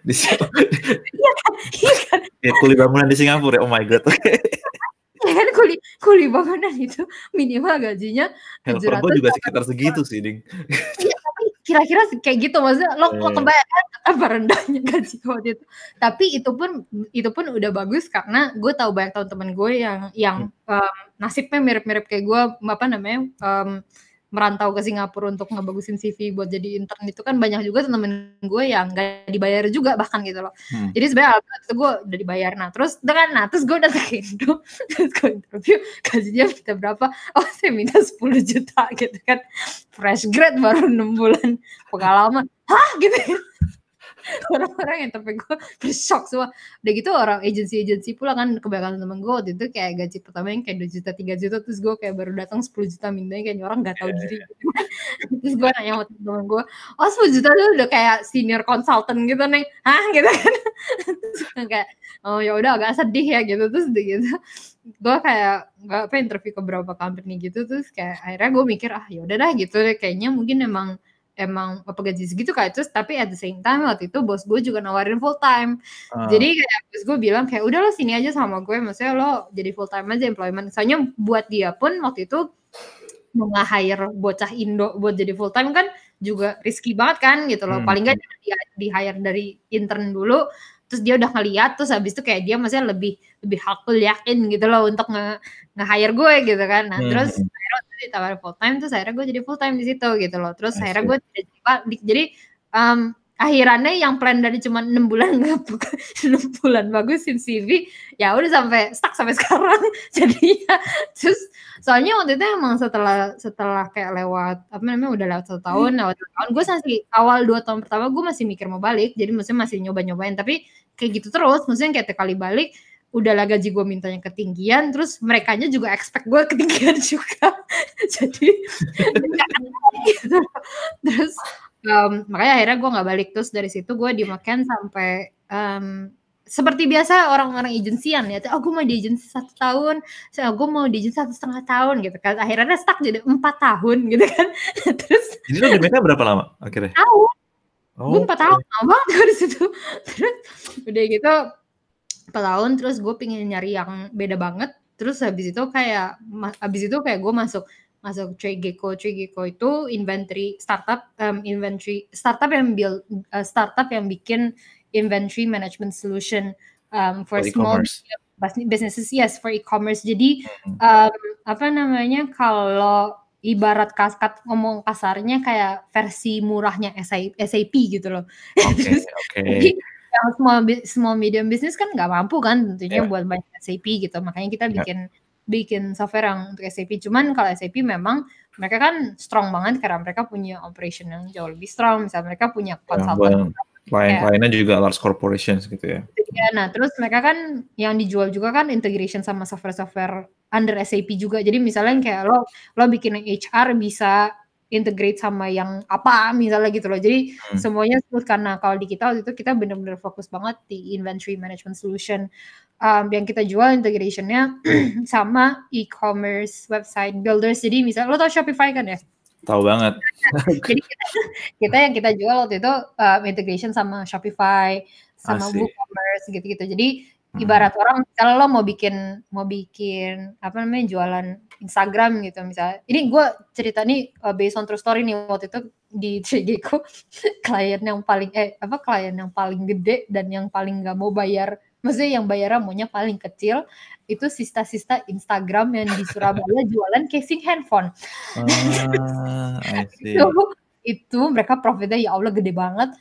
di iya kan, iya kan. Ya kuli bangunan di Singapura. Oh my god. [laughs] ya [laughs] kan kuli kuli bangunan itu minimal gajinya tujuh ratus juga sekitar segitu sih, Ding. Iya, tapi kira-kira kayak gitu maksudnya lo, lo Iya. kebayang kan apa rendahnya gaji gue [laughs] waktu itu tapi itu pun itu pun udah bagus karena gue tahu banyak teman-teman gue yang yang em, nasibnya mirip-mirip kayak gue apa namanya em, merantau ke Singapura untuk ngebagusin CV buat jadi intern itu kan banyak juga temen gue yang gak dibayar juga bahkan gitu loh. Hmm. jadi sebenarnya itu gue udah dibayar. Nah terus dengan nah terus gue datang ke Indo. [laughs] Terus gue interview gajinya minta berapa? Oh saya minta 10 juta gitu kan. Fresh grad baru enam bulan. Pengalaman. Hah? Gitu [laughs] orang-orang yang tapi gue bershock [laughs] semua. Udah gitu orang agensi-agensi pula kan kebanyakan temen gue waktu itu kayak gaji pertama yang kayak 2 juta 3 juta terus gue kayak baru datang 10 juta mintanya kayak orang gak tahu diri. Kan. [laughs] terus gue nanya sama temen gue oh 10 juta lu udah kayak senior consultant gitu nih hah? gitu kan. Terus kayak oh ya udah agak sedih ya gitu. Terus udah gitu gue kayak nggak apa interview ke beberapa company gitu terus kayak akhirnya gue mikir ah ya udah dah gitu. Deh kayaknya mungkin emang emang apa gaji segitu kayak terus tapi at the same time waktu itu bos gue juga nawarin full time. Ah, jadi kayak bos gue bilang kayak udah lo sini aja sama gue maksudnya lo jadi full time aja employment. Soalnya buat dia pun waktu itu mau nge-hire bocah Indo buat jadi full time kan juga risky banget kan gitu loh. Hmm. paling nggak dia di hire dari intern dulu terus dia udah ngeliat terus habis itu kayak dia maksudnya lebih lebih hakul yakin gitu loh untuk nge nge-hire gue gitu kan. Nah Hmm. terus ditawarin full time terus akhirnya gue jadi full time di situ gitu loh. Terus akhirnya gue tidak jadi em, akhirannya yang plan dari cuma enam bulan [laughs] nggak enam bulan bagusin CV ya udah sampai stuck sampai [laughs] sekarang jadinya. Terus soalnya waktu itu emang setelah setelah kayak lewat apa namanya udah lewat satu tahun lewat dua tahun gue masih awal dua tahun pertama gue masih mikir mau balik jadi maksudnya masih nyoba nyobain tapi kayak gitu terus maksudnya kayak kali balik udahlah gaji gue mintanya ketinggian terus mereka juga expect gue ketinggian [laughs] juga. Jadi gitu. terus em, makanya akhirnya gue nggak balik. Terus dari situ gue di Maken sampai em, seperti biasa orang-orang agensian ya, oh gue mau di agensi satu tahun, so, gue mau di agensi satu setengah tahun gitu kan, akhirnya stuck jadi empat tahun gitu kan, [laughs] terus Jadi lo di mereka berapa lama akhirnya? tahu Oh, gue empat tahun lama banget gue di situ. Terus udah gitu tahun terus gue pengen nyari yang beda banget. Terus habis itu kayak habis itu kayak gue masuk masuk Trigeko Trigeko itu inventory startup em, inventory startup yang build eh, startup yang bikin inventory management solution um, for for small businesses. Yes for e-commerce. Jadi um, apa namanya kalau ibarat kaskat ngomong kasarnya kayak versi murahnya SAP gitu loh. Oke, [laughs] oke. Jadi yang small small medium business kan nggak mampu kan tentunya Iya. buat banyak SAP gitu. Makanya kita Iya. bikin bikin software yang untuk SAP. Cuman kalau SAP memang mereka kan strong banget karena mereka punya operation yang jauh lebih strong. Misalnya mereka punya Ya, konsultan buat klien-kliennya juga large corporations gitu ya. Ya, nah terus mereka kan yang dijual juga kan integration sama software-software under SAP juga. Jadi misalnya kayak lo lo bikin HR bisa integrate sama yang apa misalnya gitu loh. Jadi Hmm. semuanya smooth karena kalau di kita waktu itu kita benar-benar fokus banget di inventory management solution. Um, yang kita jual integrationnya [clears throat] sama e-commerce website builders. Jadi misalnya lo tau Shopify kan ya? Tahu banget. [laughs] Jadi kita, [laughs] kita yang kita jual waktu itu um, integration sama Shopify, sama Asik. WooCommerce gitu-gitu. Jadi Hmm. ibarat orang kalau lo mau bikin mau bikin apa namanya jualan Instagram gitu misalnya. Ini gue cerita nih uh, based on true story nih waktu itu di [laughs] Trigeco klien yang paling eh apa klien yang paling gede dan yang paling nggak mau bayar maksudnya yang bayarnya maunya paling kecil itu sista-sista Instagram yang di Surabaya [laughs] jualan casing handphone Ah, [laughs] itu itu mereka profitnya ya Allah gede banget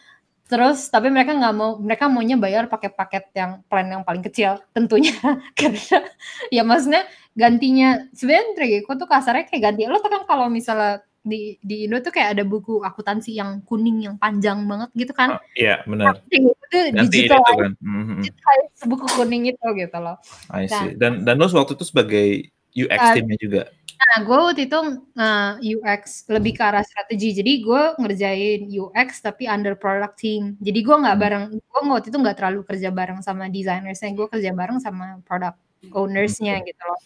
terus tapi mereka nggak mau mereka maunya bayar pakai paket yang plan yang paling kecil tentunya [laughs] karena ya maksudnya gantinya sebenarnya Trigeco tuh kasarnya kayak ganti lo tuh kan kalau misalnya di di Indo tuh kayak ada buku akuntansi yang kuning yang panjang banget gitu kan Ah, Iya, benar. Trigeco tuh Ganti digital itu kan. Mhm. digitize buku kuning itu gitu loh I Nah. see. Dan dan lo waktu itu sebagai UX Uh, timnya juga. Nah, gue waktu itu uh, UX lebih ke arah strategi. Jadi gue ngerjain UX tapi under product team. Jadi gue nggak Hmm. bareng, gue waktu itu nggak terlalu kerja bareng sama designers-nya. Gue kerja bareng sama product owners-nya gitu loh.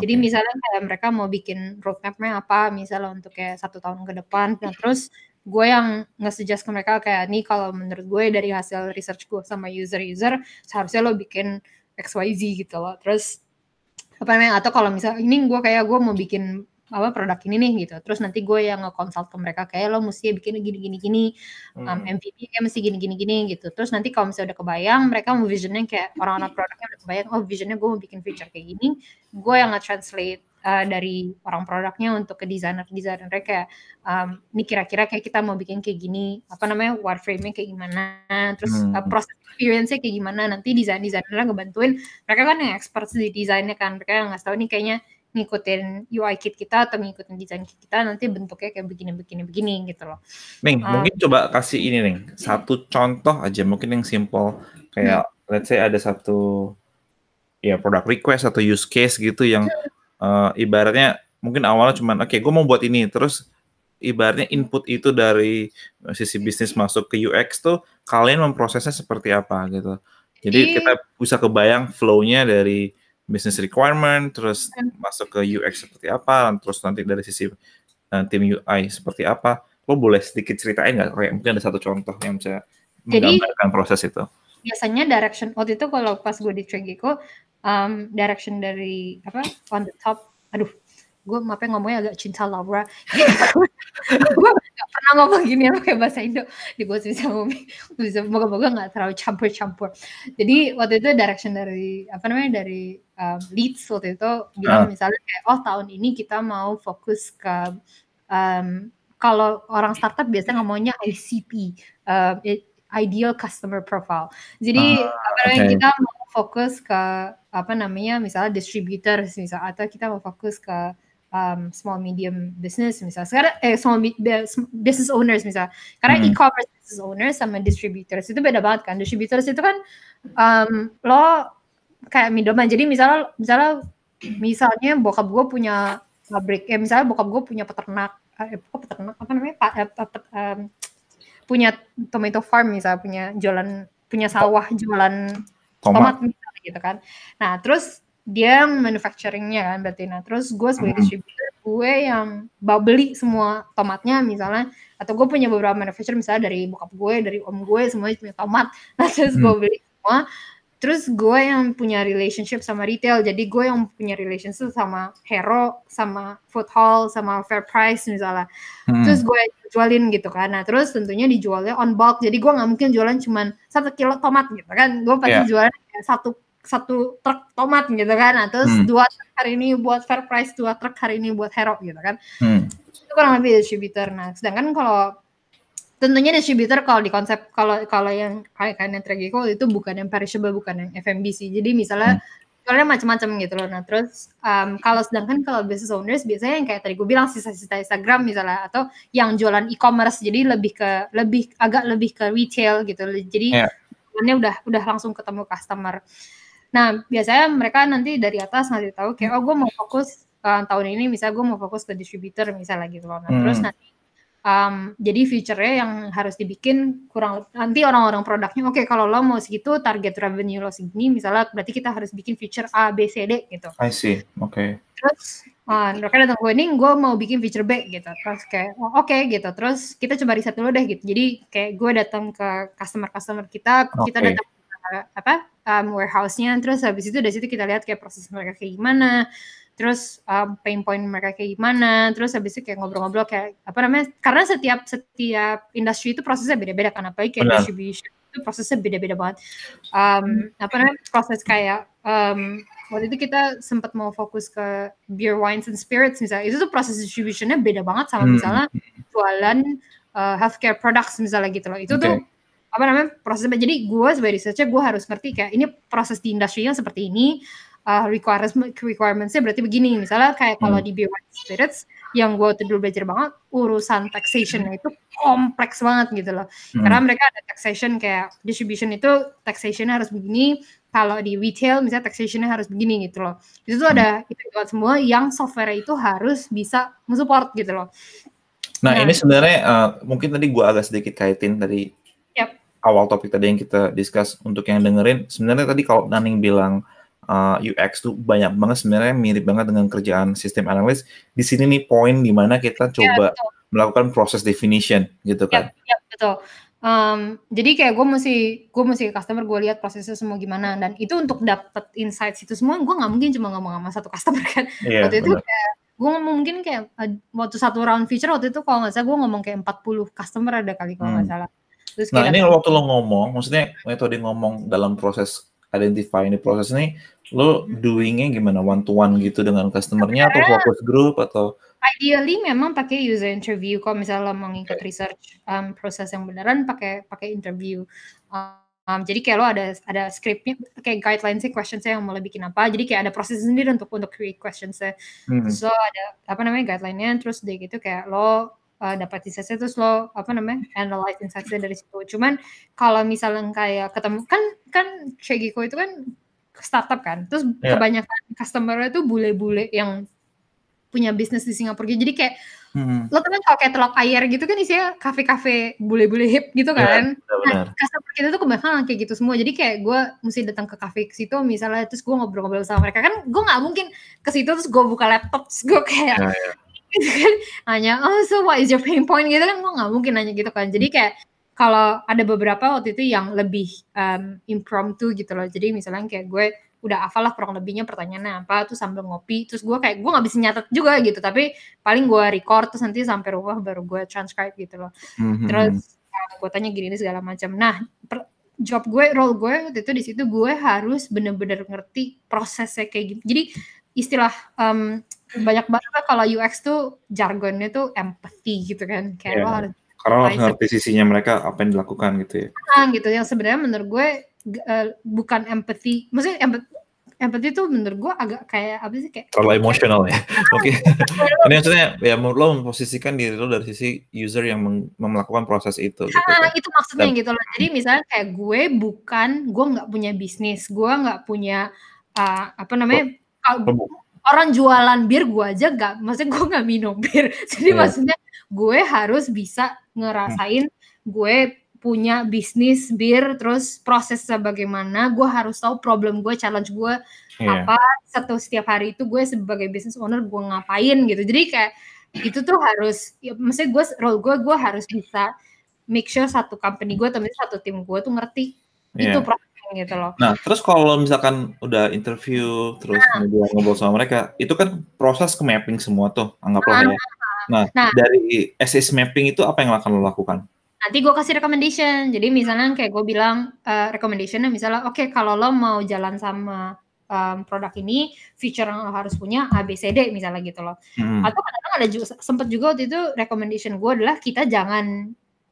Jadi Oke. misalnya kayak mereka mau bikin roadmap-nya apa, misalnya untuk kayak satu tahun ke depan. Nah terus gue yang nge-suggest ke mereka kayak nih kalau menurut gue dari hasil research gue sama user-user seharusnya lo bikin XYZ gitu loh. Terus apa namanya atau kalau misal ini gue kayak gue mau bikin apa produk ini nih gitu. Terus nanti gue yang nge-consult ke mereka kayak lo mesti bikin gini gini gini, um, Hmm. MVP nya mesti gini gini gini gitu. Terus nanti kalau misalnya udah kebayang, mereka mau visionnya kayak orang-orang [laughs] produknya udah kebayang, oh visionnya gue mau bikin feature kayak gini, gue yang nge-translate uh, dari orang produknya untuk ke desainer-desainer kayak um, ini kira-kira kayak kita mau bikin kayak gini, apa namanya wireframe-nya kayak gimana, terus uh, Hmm. proses experience-nya kayak gimana, nanti desain-desainernya ngebantuin, mereka kan yang expert di desainnya kan, mereka yang ngasih tahu nih kayaknya ngikutin UI kit kita atau ngikutin desain kit kita nanti bentuknya kayak begini begini begini gitu loh. Ning, Um, mungkin coba kasih ini nih, satu contoh aja mungkin yang simple kayak let's say ada satu ya product request atau use case gitu yang eh, ibaratnya mungkin awalnya cuman oke gue mau buat ini terus ibaratnya input itu dari sisi bisnis masuk ke UX tuh kalian memprosesnya seperti apa gitu. Jadi Jadi- kita bisa kebayang flow-nya dari business requirement terus masuk ke UX seperti apa terus nanti dari sisi eh, tim UI seperti apa. Lo boleh sedikit ceritain nggak kayak mungkin ada satu contoh yang bisa Jadi- menggambarkan proses itu. Biasanya direction waktu itu kalau pas gue di Tragiko um, direction dari apa on the top aduh gue apa ngomongnya agak cinta Laura. [laughs] Gue gak pernah ngomong gini pakai bahasa Indo. Di gue bisa ngomong bisa moga-moga nggak terlalu campur-campur. Jadi waktu itu direction dari apa namanya dari um, leads waktu itu bilang Ah. misalnya kayak oh tahun ini kita mau fokus ke um, kalau orang startup biasanya ngomongnya ICP um, i- ideal customer profile. Jadi Ah, apa namanya oke. kita mau fokus ke apa namanya misalnya distributors misal atau kita mau fokus ke um, small medium business misal. Sekarang eh small business owners misal. Karena Hmm. e-commerce business owners sama distributors itu beda banget kan. Distributors itu kan um, lo kayak middleman jadi misalnya misalnya misalnya bokap gue punya pabrik eh misalnya bokap gue punya peternak eh peternak apa namanya pak eh, pe- pe- em, punya tomato farm misalnya punya jualan punya sawah jualan Tomat. tomat misalnya gitu kan. Nah, terus dia manufacturingnya kan berarti. Nah, terus gue sebagai Mhm. distributor, gue yang beli semua tomatnya misalnya, atau gue punya beberapa manufacturer misalnya dari bokap gue, dari om gue, semuanya punya tomat. [laughs] Nah, terus gue Hmm. beli semua. Terus gue yang punya relationship sama retail, jadi gue yang punya relationship sama Hero, sama Food Hall, sama Fair Price misalnya Hmm. terus gue jualin gitu kan nah terus tentunya dijualnya on bulk jadi gue nggak mungkin jualan cuman satu kilo tomat gitu kan gue pasti Iya. jualan satu satu truk tomat gitu kan nah terus Hmm. dua truk hari ini buat fair price dua truk hari ini buat hero gitu kan Hmm. itu kurang lebih distributor nah sedangkan kalau tentunya distributor kalau di konsep kalau kalau yang kayak kayak Tragico itu bukan yang perishable bukan yang FMBC jadi misalnya jualnya macam-macam gitu loh. Nah terus um, kalau sedangkan kalau business owners biasanya yang kayak tadi gue bilang sisa-sisa Instagram misalnya atau yang jualan e-commerce. Jadi lebih ke lebih agak lebih ke retail gitu. Jadi Iya. ini udah udah langsung ketemu customer. Nah biasanya mereka nanti dari atas ngasih tahu kayak oh gue mau fokus uh, tahun ini misalnya gue mau fokus ke distributor misalnya gitu loh. Nah Hmm. terus nanti um, jadi feature-nya yang harus dibikin kurang nanti orang-orang produknya oke kalau lo mau segitu target revenue lo segini misalnya berarti kita harus bikin feature A B C D gitu I see. Oke. terus uh, mereka datang gue ini gue mau bikin feature B gitu terus kayak oh, oke gitu terus kita coba riset dulu deh gitu jadi kayak gue datang ke customer customer kita kita Oke. datang ke apa um, warehouse-nya terus habis itu dari situ kita lihat kayak proses mereka kayak gimana terus um, pain point mereka kayak gimana terus habis itu kayak ngobrol-ngobrol kayak apa namanya karena setiap setiap industri itu prosesnya beda-beda kan apalagi kayak Benar. distribution itu prosesnya beda-beda banget um, apa namanya proses kayak um, waktu itu kita sempat mau fokus ke beer wines and spirits misalnya itu tuh proses distributionnya beda banget sama Hmm. misalnya jualan uh, healthcare products misalnya gitu loh itu Oke. tuh apa namanya prosesnya jadi gue sebagai researcher gue harus ngerti kayak ini proses di industrinya seperti ini uh, requirements requirementsnya berarti begini misalnya kayak kalau Hmm. di and spirits yang gue tuh dulu belajar banget urusan taxation itu kompleks banget gitu loh Hmm. karena mereka ada taxation kayak distribution itu taxation harus begini kalau di retail misalnya taxationnya harus begini gitu loh itu tuh ada itu semua yang software itu harus bisa mensupport gitu loh Nah, Nah. ini sebenarnya eh, mungkin tadi gua agak sedikit kaitin dari Yap. awal topik tadi yang kita discuss untuk yang dengerin. Sebenarnya tadi kalau Naning bilang eh, UX tuh banyak banget sebenarnya mirip banget dengan kerjaan sistem analis. Di sini nih poin di mana kita Ya, coba betul. melakukan proses definition gitu kan. Yap, yap, betul. Um, jadi kayak gue mesti gue mesti ke customer gue lihat prosesnya semua gimana dan itu untuk dapet insights itu semua gue nggak mungkin cuma ngomong sama satu customer kan Iya, waktu itu kayak gue ngomong mungkin kayak uh, waktu satu round feature waktu itu kalau nggak salah gue ngomong kayak 40 customer ada kali kalau nggak Hmm. salah. Terus Nah ini waktu lo ngomong, maksudnya metode ngomong dalam proses identify ini proses ini, lo doingnya gimana? One to one gitu dengan customernya atau focus group atau? Ideally memang pakai user interview. Kalau misalnya lo mau ngikut research um, proses yang beneran pakai pakai interview. Um, jadi kayak lo ada ada scriptnya kayak guidelines sih questionsnya yang mau lo bikin apa. Jadi kayak ada proses sendiri untuk untuk create questionsnya. Hmm. terus lo ada apa namanya guideline-nya terus dari gitu kayak lo uh, dapat insights terus lo apa namanya analyze insights dari situ cuman kalau misalnya kayak ketemu kan kan Shagiko itu kan startup kan terus Ya. kebanyakan customer itu bule-bule yang punya bisnis di Singapura jadi kayak Hmm. lo tuh kan kalau kayak telok air gitu kan isinya kafe-kafe bule-bule hip gitu Ya, kan benar-benar. Nah, customer kita tuh kebanyakan kayak gitu semua. Jadi kayak gue mesti datang ke kafe ke situ misalnya terus gue ngobrol-ngobrol sama mereka kan gue nggak mungkin ke situ terus gue buka laptop terus gue kayak Ya, ya. Gitu kan. Nanya oh so what is your pain point? Gitu kan. Gue nggak mungkin nanya gitu kan. Jadi kayak kalau ada beberapa waktu itu yang lebih um, impromptu gitu loh. Jadi misalnya kayak gue udah hafal lah kurang lebihnya pertanyaannya apa tuh sambil ngopi terus gue kayak gue nggak bisa nyatet juga gitu. Tapi paling gue record terus nanti sampai rumah baru gue transcribe gitu loh. Hmm, hmm, terus uh, gue tanya gini segala macam. Nah per- job gue role gue waktu itu di situ gue harus bener-bener ngerti prosesnya kayak gitu jadi istilah um, banyak banget kan kalau UX tuh jargonnya tuh empathy gitu kan kayak Iya. lo harus Karena lo harus ngerti sisinya mereka apa yang dilakukan gitu ya. ah, gitu yang sebenarnya menurut gue uh, bukan empathy maksudnya empathy empathy tuh menurut gue agak kayak apa sih kayak Terlalu emosional ya. [laughs] Oke. Ini maksudnya ya lo memposisikan diri lo dari sisi user yang melakukan proses itu. Gitu. Ah, itu maksudnya Dan- gitu loh. Jadi misalnya kayak gue bukan, gue nggak punya bisnis, gue nggak punya uh, apa namanya orang jualan bir gue aja nggak, maksudnya gue nggak minum bir. [laughs] Jadi Iya. maksudnya gue harus bisa ngerasain gue punya bisnis bir, terus prosesnya bagaimana, gue harus tahu problem gue, challenge gue Iya. apa satu setiap hari itu gue sebagai business owner gue ngapain gitu jadi kayak itu tuh harus ya maksudnya gue role gue gue harus bisa make sure satu company gue atau satu tim gue tuh ngerti itu Iya. Gitu loh Nah, terus kalau misalkan udah interview, terus Nah. kemudian ngobrol sama mereka, itu kan proses ke mapping semua tuh, anggaplah ya. Nah, Nah. dari SS mapping itu apa yang akan lo lakukan? nanti gue kasih recommendation jadi misalnya kayak gue bilang eh, recommendationnya misalnya oke kalau lo mau jalan sama em, produk ini feature yang lo harus punya A B C D misalnya gitu loh Hmm. atau kadang-kadang ada juga sempet juga waktu itu recommendation gue adalah kita jangan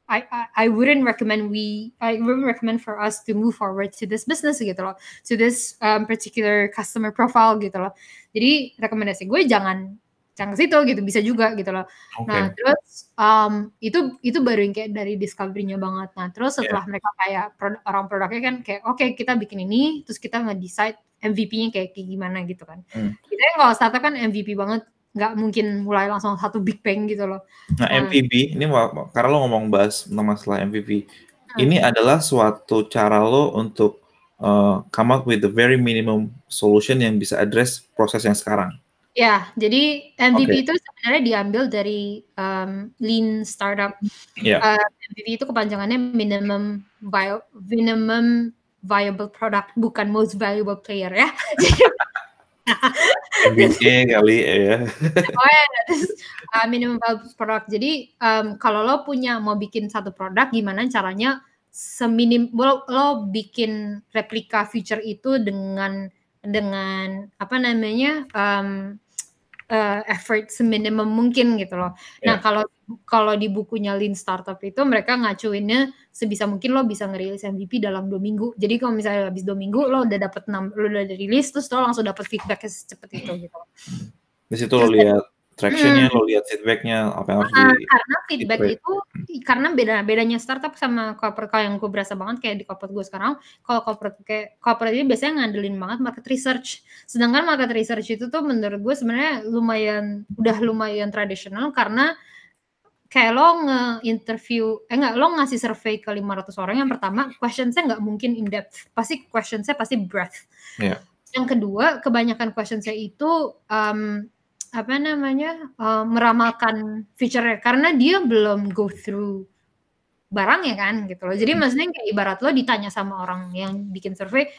I, I I wouldn't recommend we I wouldn't recommend for us to move forward to this business gitu loh. To this um, particular customer profile gitu loh. Jadi rekomendasi gue jangan jangan ke situ gitu bisa juga gitu loh. Oke. nah terus um, itu itu baru yang kayak dari discovery-nya banget. Nah terus setelah mereka kayak produk, orang produknya kan kayak oke kita bikin ini terus kita nge-decide MVP-nya kayak, kayak gimana gitu kan. Hmm. kita kan kalau startup kan MVP banget nggak mungkin mulai langsung satu big bang gitu loh Nah, Hmm. MVP ini karena lo ngomong bahas tentang masalah MVP, Hmm. ini adalah suatu cara lo untuk uh, come up with the very minimum solution yang bisa address proses yang sekarang. ya jadi MVP Oke. itu sebenarnya diambil dari um, lean startup Iya. Uh, MVP itu kepanjangannya minimum bio, minimum viable product bukan most valuable player ya [laughs] MVP kali ya. oh ya terus uh, minimum viable jadi um, kalau lo punya mau bikin satu produk gimana caranya seminim lo, lo bikin replika feature itu dengan dengan apa namanya um, uh, effort seminimum mungkin gitu loh. Nah Ya. kalau kalau di bukunya Lean Startup itu mereka ngacuinnya sebisa mungkin lo bisa ngerilis MVP dalam dua minggu. Jadi kalau misalnya habis dua minggu lo udah dapet enam, lo udah rilis terus lo langsung dapet feedbacknya secepat itu gitu. Di situ lo lihat tractionnya, lo lihat feedbacknya, apa yang harus Nah, di karena feedback iterate. itu karena beda bedanya startup sama corporate kalau yang gue berasa banget kayak di corporate gue sekarang kalau corporate kayak corporate ini biasanya ngandelin banget market research. Sedangkan market research itu tuh menurut gue sebenarnya lumayan udah lumayan tradisional karena kayak lo nge-interview eh enggak lo ngasih survei ke 500 orang yang pertama questionsnya nggak mungkin in depth pasti questionsnya pasti breadth. Iya. yang kedua kebanyakan questionsnya itu um, apa namanya uh, meramalkan feature karena dia belum go through barang ya kan gitu loh. Jadi maksudnya kayak ibarat lo ditanya sama orang yang bikin survei,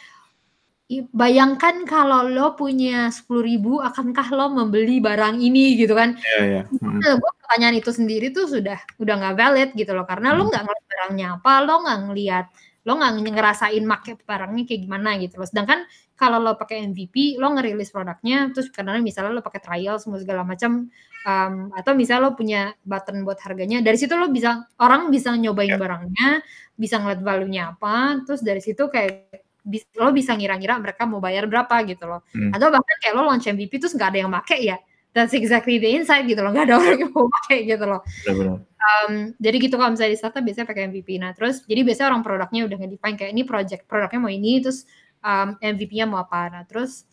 bayangkan kalau lo punya 10.000 akankah lo membeli barang ini gitu kan. Iya iya, mhm. Nah, gue pertanyaan itu sendiri tuh sudah udah nggak valid gitu loh, karena lo Mhm. nggak ngeliat barangnya apa, lo nggak ngelihat lo nggak ngerasain make barangnya kayak gimana gitu loh. Sedangkan kalau lo pakai MVP, lo ngerilis produknya, terus kadang misalnya lo pakai trial semua segala macam, mmm, atau misalnya lo punya button buat harganya, dari situ lo bisa orang bisa nyobain Ya. barangnya, bisa ngeliat value-nya apa, terus dari situ kayak lo bisa ngira-ngira mereka mau bayar berapa gitu loh. Hmm. Atau bahkan kayak lo launch MVP terus nggak ada yang make ya, that's exactly the insight gitu loh, nggak ada [laughs] orang yang mau pakai gitu loh. Benar benar. Mmm, jadi gitu kalau misalnya di startup biasanya pakai MVP. Nah terus jadi biasanya orang produknya udah nge-define kayak ini project produknya mau ini, terus, mmm, MVP-nya mau apa. Nah terus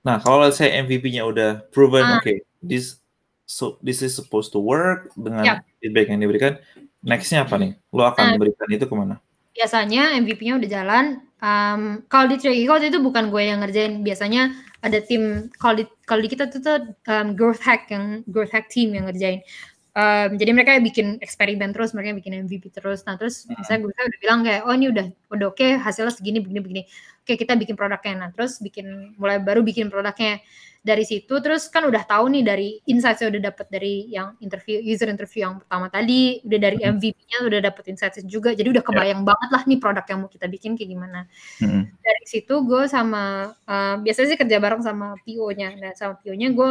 Nah, kalau let's say MVP-nya udah proven, Ah. oke, this so this is supposed to work dengan Yap. feedback yang diberikan, next-nya apa nih? Lo akan Nah. berikan itu ke mana? Biasanya MVP-nya udah jalan, mmm, kalau di Tricky Code itu bukan gue yang ngerjain, biasanya ada tim kalau di kalau di kita tuh tuh, mmm, growth hack yang growth hack team yang ngerjain. Mmm, jadi mereka bikin eksperimen terus, mereka bikin MVP terus. Nah terus Mhm. misalnya gue udah bilang kayak, "Oh ini udah udah oke, hasilnya segini begini begini. Oke kita bikin produknya." Nah terus bikin mulai baru bikin produknya. Dari situ terus kan udah tahu nih dari insights yang udah dapet dari yang interview user interview yang pertama tadi, udah dari. MVP-nya udah dapet insights juga, jadi udah Ya. kebayang banget lah nih produk yang mau kita bikin kayak gimana. Mhm. Dari situ gue sama, eee, biasanya sih kerja bareng sama PO-nya. Nah sama PO-nya gue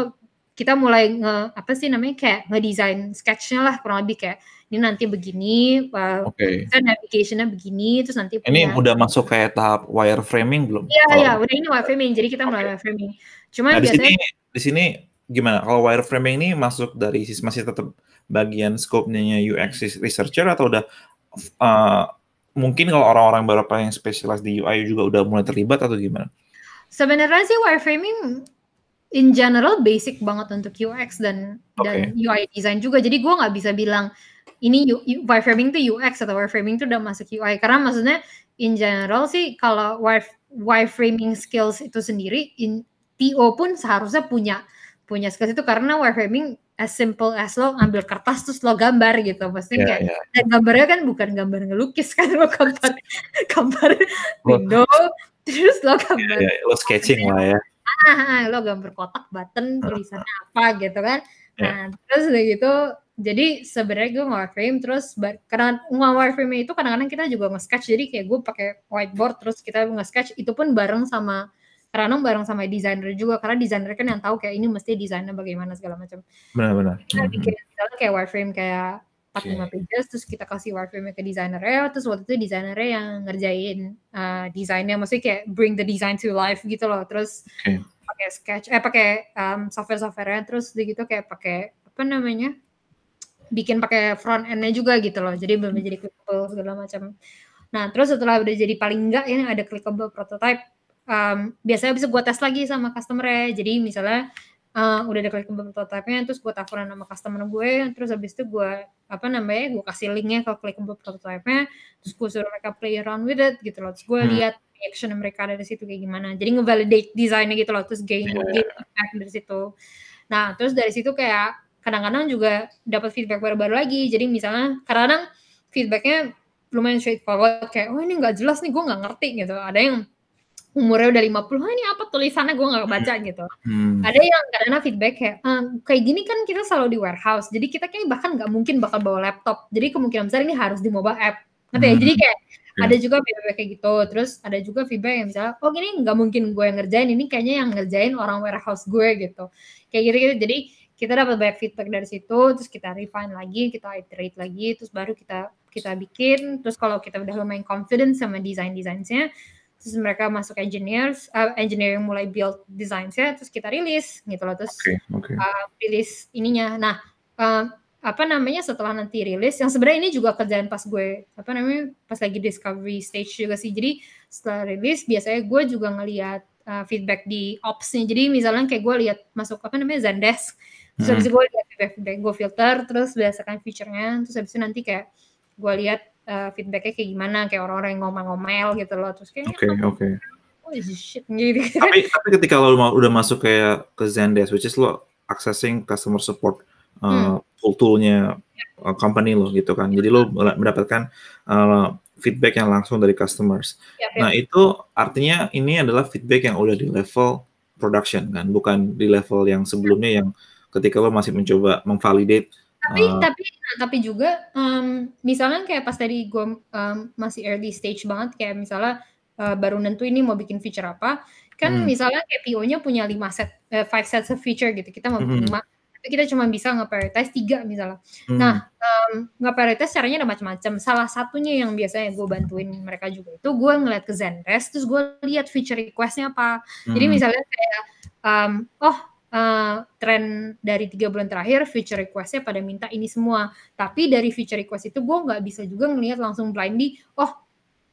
kita mulai nge apa sih namanya, kayak ngedesain sketch-nya lah kurang lebih kayak, ini nanti begini, Oke. misalnya navigation-nya begini, terus nanti Ini punya udah masuk kayak tahap wireframing belum? Iya iya, udah ini wireframing, jadi kita mulai Oke. wireframing. Nah Cuman di sini biasanya di sini gimana? Kalau wireframing ini masuk dari sis masih tetap bagian scope-nya UX researcher atau udah eee, mungkin kalau orang-orang beberapa yang spesialis di UI juga udah mulai terlibat atau gimana? Sebenarnya sih wireframing in general basic banget untuk UX dan dan Oke. UI design juga. Jadi gue nggak bisa bilang ini U U wireframing tuh UX atau wireframing tuh udah masuk UI. Karena maksudnya in general sih kalau wiref wireframing skills itu sendiri in PO pun seharusnya punya punya skills itu karena wireframing as simple as lo ambil kertas terus lo gambar gitu. Maksudnya Iya kayak iya. dan gambarnya kan bukan gambar ngelukis kan lo gambar [laughs] gambar window terus lo Iya gambar iya, lo sketching lah ya. Ah, [laughs] ah, lo gambar kotak button Heeh. tulisannya apa gitu kan. Iya. Nah, terus udah gitu jadi sebenarnya gue nge-wireframe terus karena nge-wireframe itu kadang-kadang kita juga nge-sketch jadi kayak gue pakai whiteboard terus kita nge-sketch itu pun bareng sama kadang-kadang bareng sama desainer juga karena desainer kan yang tahu kayak ini mesti desainnya bagaimana segala macam. Benar benar. Kita Mhm. bikin misalnya kayak wireframe kayak 45 Oke. pages terus kita kasih wireframe ke desainernya terus waktu itu desainernya yang ngerjain uh, desainnya. Maksudnya kayak bring the design to life gitu loh. Terus Oke. pakai sketch eh pakai um, software-softwarenya. Terus udah gitu kayak pakai apa namanya bikin pakai front end-nya juga gitu loh. Jadi belum jadi clickable segala macam. Nah terus setelah udah jadi paling enggak ini ada clickable prototype um, biasanya bisa gue tes lagi sama customer jadi misalnya uh, udah ada clickable prototype-nya terus gue teleponan sama customer gue terus habis itu gue apa namanya gue kasih linknya ke clickable prototype-nya terus gue suruh mereka play around with it gitu loh. Terus gue Hmm. lihat reaction mereka dari situ kayak gimana. Jadi ngevalidate desainnya gitu loh terus gain Iya. gain feedback dari situ. Nah terus dari situ kayak kadang-kadang juga dapat feedback baru-baru lagi. Jadi misalnya kadang-kadang feedbacknya lumayan straightforward kayak oh ini nggak jelas nih gue nggak ngerti gitu. Ada yang umurnya udah 50 oh ini apa tulisannya? Gue nggak baca gitu. Hmm. ada yang kadang-kadang feedback kayak "Ah, kayak gini kan kita selalu di warehouse jadi kita kayak bahkan nggak mungkin bakal bawa laptop jadi kemungkinan besar ini harus di mobile app. Ngerti ya? Hmm. jadi kayak Oke. ada juga feedback kayak gitu terus ada juga feedback yang misalnya oh gini nggak mungkin gue yang ngerjain ini kayaknya yang ngerjain orang warehouse gue gitu. Kayak gitu gitu jadi kita dapat banyak feedback dari situ terus kita refine lagi kita iterate lagi terus baru kita kita bikin. Terus kalau kita udah lumayan confident sama desain desainnya terus mereka masuk engineers uh, engineer yang mulai build desainnya terus kita rilis gitu loh. Terus Oke oke. uh, rilis ininya. Nah uh, apa namanya setelah nanti rilis yang sebenarnya ini juga kerjaan pas gue apa namanya pas lagi discovery stage juga sih. Jadi setelah rilis biasanya gue juga ngelihat uh, feedback di ops-nya. Jadi misalnya kayak gue lihat masuk apa namanya Zendesk. Terus Hmm. habis itu gue lihat feedback, feedback gue filter terus berdasarkan feature-nya. Terus habis itu nanti kayak gue lihat uh, feedbacknya kayak gimana kayak orang-orang yang ngomel-ngomel gitu loh terus kayak Oke oke. oh shit gitu [laughs] Tapi tapi ketika lo udah masuk kayak ke Zendesk, which is lo accessing customer support uh, Hmm. tool toolnya uh, company lo gitu kan. Jadi lo mendapatkan uh, feedback yang langsung dari customers. Yap, yap. Nah, itu artinya ini adalah feedback yang udah di level production kan, bukan di level yang sebelumnya yang ketika lo masih mencoba memvalidate Tapi uh, tapi nah, tapi juga um, misalnya kayak pas tadi gue um, masih early stage banget kayak misalnya uh, baru nentu ini mau bikin feature apa, kan hmm, misalnya kayak PO-nya punya 5 set eh, five sets of feature gitu. Kita mau hmm, 5 tapi kita cuma bisa nge-prioritize 3 misalnya. Nah, hmm, um, nge-prioritize caranya ada macam-macam. Salah satunya yang biasanya gue bantuin mereka juga itu gue ngeliat ke Zendesk terus gue lihat feature request-nya apa. Jadi hmm, misalnya kayak um, oh uh, tren dari tiga bulan terakhir feature request-nya pada minta ini semua. Tapi dari feature request itu gue nggak bisa juga ngelihat langsung blindly, oh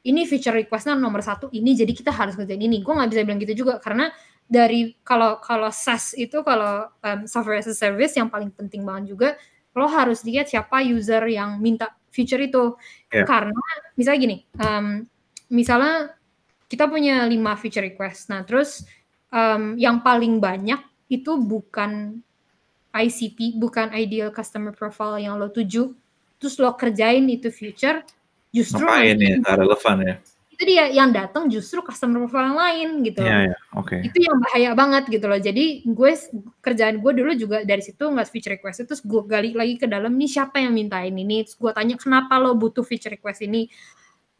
ini feature request-nya nomor satu ini, jadi kita harus ngerjain ini. Gue nggak bisa bilang gitu juga karena dari kalau kalau SaaS itu kalau um, software as a service yang paling penting banget juga lo harus lihat siapa user yang minta feature itu ya, karena misalnya gini um, misalnya kita punya lima feature request nah terus um, yang paling banyak itu bukan ICP bukan ideal customer profile yang lo tuju terus lo kerjain itu feature justru ngapain ya, nggak relevan ya. itu dia yang datang justru customer profile yang lain gitu Iya, ya, oke. itu yang bahaya banget gitu loh. Jadi gue kerjaan gue dulu juga dari situ nggak feature request terus gue gali lagi ke dalam nih siapa yang mintain ini. Terus gue tanya kenapa lo butuh feature request ini.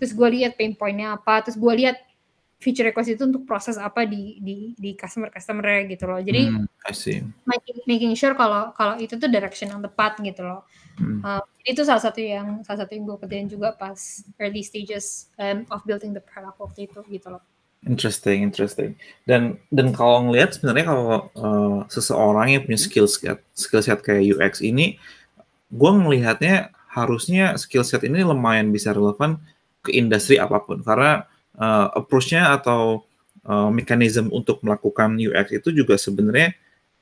Terus gue lihat pain pointnya apa. Terus gue lihat feature request itu untuk proses apa di di di customer customer gitu loh. Jadi Hmm, I see. making, making sure kalau kalau itu tuh direction yang tepat gitu loh. Hmm, Uh, itu salah satu yang salah satu yang gue kerjain juga pas early stages um, of building the product waktu itu gitu loh. Interesting, interesting. Dan dan kalau ngelihat sebenarnya kalau uh, seseorang yang punya skill set skill set kayak UX ini, gue melihatnya harusnya skill set ini lumayan bisa relevan ke industri apa pun karena uh, approach-nya atau uh, mekanisme untuk melakukan UX itu juga sebenarnya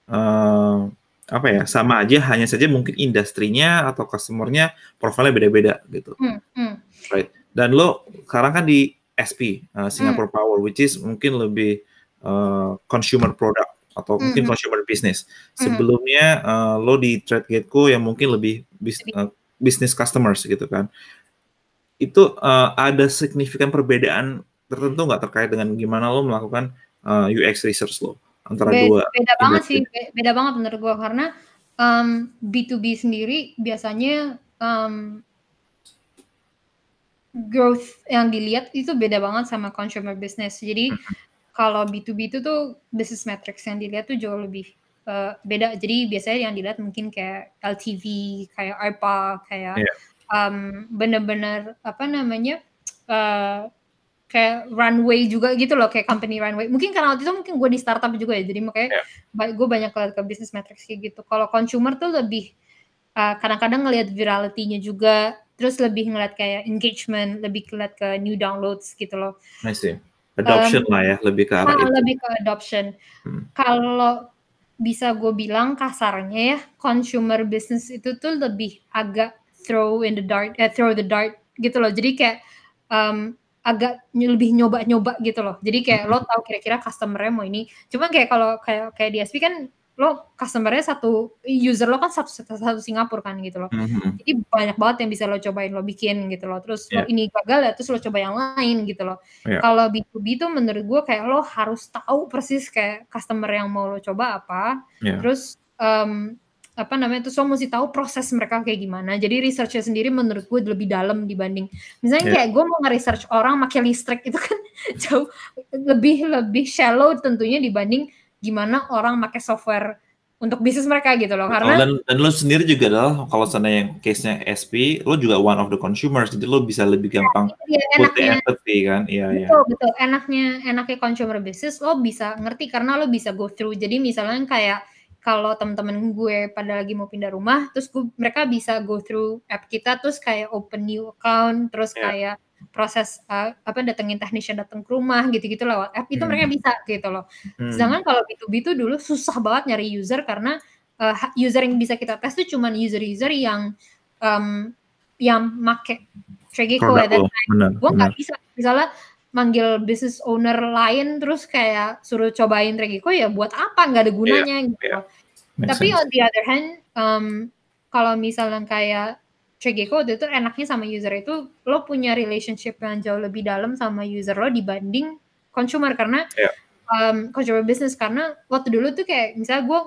uh, apa ya sama aja hanya saja mungkin industrinya atau customernya profilnya beda-beda gitu. Hmm, hmm, right. Dan lo sekarang kan di SP uh, hmm, Singapore Power which is mungkin lebih uh, consumer product atau hmm, mungkin hmm, consumer business. Hmm. sebelumnya uh, lo di TradeGateco yang mungkin lebih bis, uh, business customers gitu kan itu uh, ada signifikan perbedaan tertentu nggak terkait dengan gimana lo melakukan uh, UX research lo antara Be- dua beda banget sih, be- beda banget menurut gue karena um, B2B sendiri biasanya um, growth yang dilihat itu beda banget sama consumer business. Jadi kalau B2B itu tuh business metrics yang dilihat tuh jauh lebih uh, beda. Jadi biasanya yang dilihat mungkin kayak LTV, kayak ARPA, kayak Iya. Um, bener-bener apa namanya uh, kayak runway juga gitu loh kayak company runway mungkin karena waktu itu mungkin gue di startup juga ya jadi makanya Iya. gue banyak lihat ke business metrics kayak gitu kalau consumer tuh lebih uh, kadang-kadang ngelihat virality-nya juga terus lebih ngeliat kayak engagement lebih ngeliat ke new downloads gitu loh I see. adoption um, lah ya lebih ke arah ah, itu lebih ke adoption Hmm. kalau bisa gue bilang kasarnya ya consumer business itu tuh lebih agak throw in the dart eh, throw the dart gitu loh jadi kayak um, agak lebih nyoba-nyoba gitu loh jadi kayak lo tahu kira-kira customernya mau ini cuman kayak kalau kayak kayak di SP kan lo customernya satu user lo kan satu satu, Singapura kan gitu loh Mhm. jadi banyak banget yang bisa lo cobain lo bikin gitu loh terus Iya. lo ini gagal ya terus lo coba yang lain gitu loh Iya. kalau B2B tuh menurut gue kayak lo harus tahu persis kayak customer yang mau lo coba apa Iya. terus em, apa namanya terus lo mesti tahu proses mereka kayak gimana jadi researchnya sendiri menurut gue lebih dalam dibanding misalnya Iya. kayak gue mau nge-research orang pakai listrik itu kan [laughs] jauh lebih lebih shallow tentunya dibanding gimana orang pakai software untuk bisnis mereka gitu loh karena dan dan lo sendiri juga adalah kalau seandainya yang case-nya SP lo juga one of the consumers jadi lo bisa lebih gampang itu dia put the enaknya empathy kan iya iya Betul, betul. Enaknya enaknya consumer business lo bisa ngerti karena lo bisa go through. Jadi misalnya kayak kalau teman-teman gue pada lagi mau pindah rumah, terus gue, mereka bisa go through app kita, terus kayak open new account, terus Iya. kayak proses uh, apa datengin technician datang ke rumah gitu-gitu lewat app itu Hmm. mereka bisa gitu loh. Hmm. Sedangkan kalau B2B itu dulu susah banget nyari user karena uh, user yang bisa kita tes tuh cuman user-user yang um, yang make lo benar gue nggak bisa misalnya manggil business owner lain terus kayak suruh cobain Tregico ya buat apa nggak ada gunanya gitu iya. Makes tapi sense. on the other hand um, kalau misalnya kayak Trigeko waktu itu enaknya sama user itu lo punya relationship yang jauh lebih dalam sama user lo dibanding consumer karena Iya. um, consumer business karena waktu dulu tuh kayak misalnya gue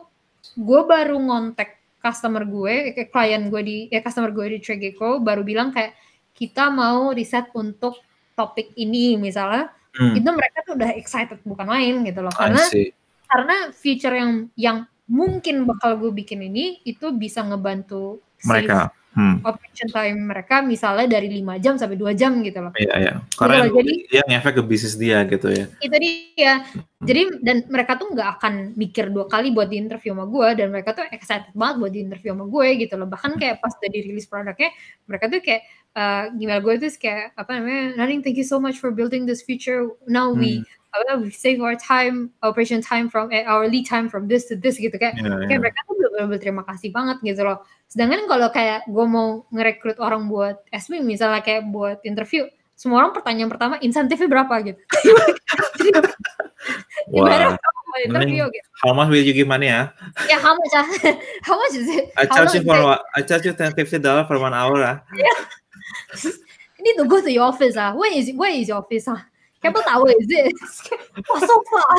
gue baru ngontek customer gue kayak klien gue di ya customer gue di Trigeko baru bilang kayak kita mau riset untuk topik ini misalnya Hmm, itu mereka tuh udah excited bukan main gitu loh. Karena karena feature yang yang mungkin bakal gue bikin ini itu bisa ngebantu Mereka. Hmm. operation time mereka misalnya dari 5 jam sampai 2 jam gitu loh. Iya, iya. Karena loh, jadi- dia ngefek ke bisnis dia gitu ya. Itu dia. Jadi dan mereka tuh nggak akan mikir dua kali buat di interview sama gue dan mereka tuh excited banget buat di interview sama gue gitu loh. Bahkan kayak pas udah dirilis produknya, mereka tuh kayak eh email gue tuh kayak apa namanya, Naning thank you so much for building this feature. Now we apa, we save our time, operation time from eh, our lead time from this to this gitu kayak iya. kayak mereka tuh bener-bener berterima kasih banget gitu loh. Sedangkan kalau kayak gue mau ngerekrut orang buat SB misalnya kayak buat interview, semua orang pertanyaan pertama insentifnya berapa gitu. [laughs] Mau interview gitu. how much will you give money ya? Ya how much ah? [laughs] How much is it? I charge you for what? I charge you ten fifty dollar for one hour ah. You need to go to your office ah. Where is where is your office ah? Keppel Tower is it? [laughs] Wah so far.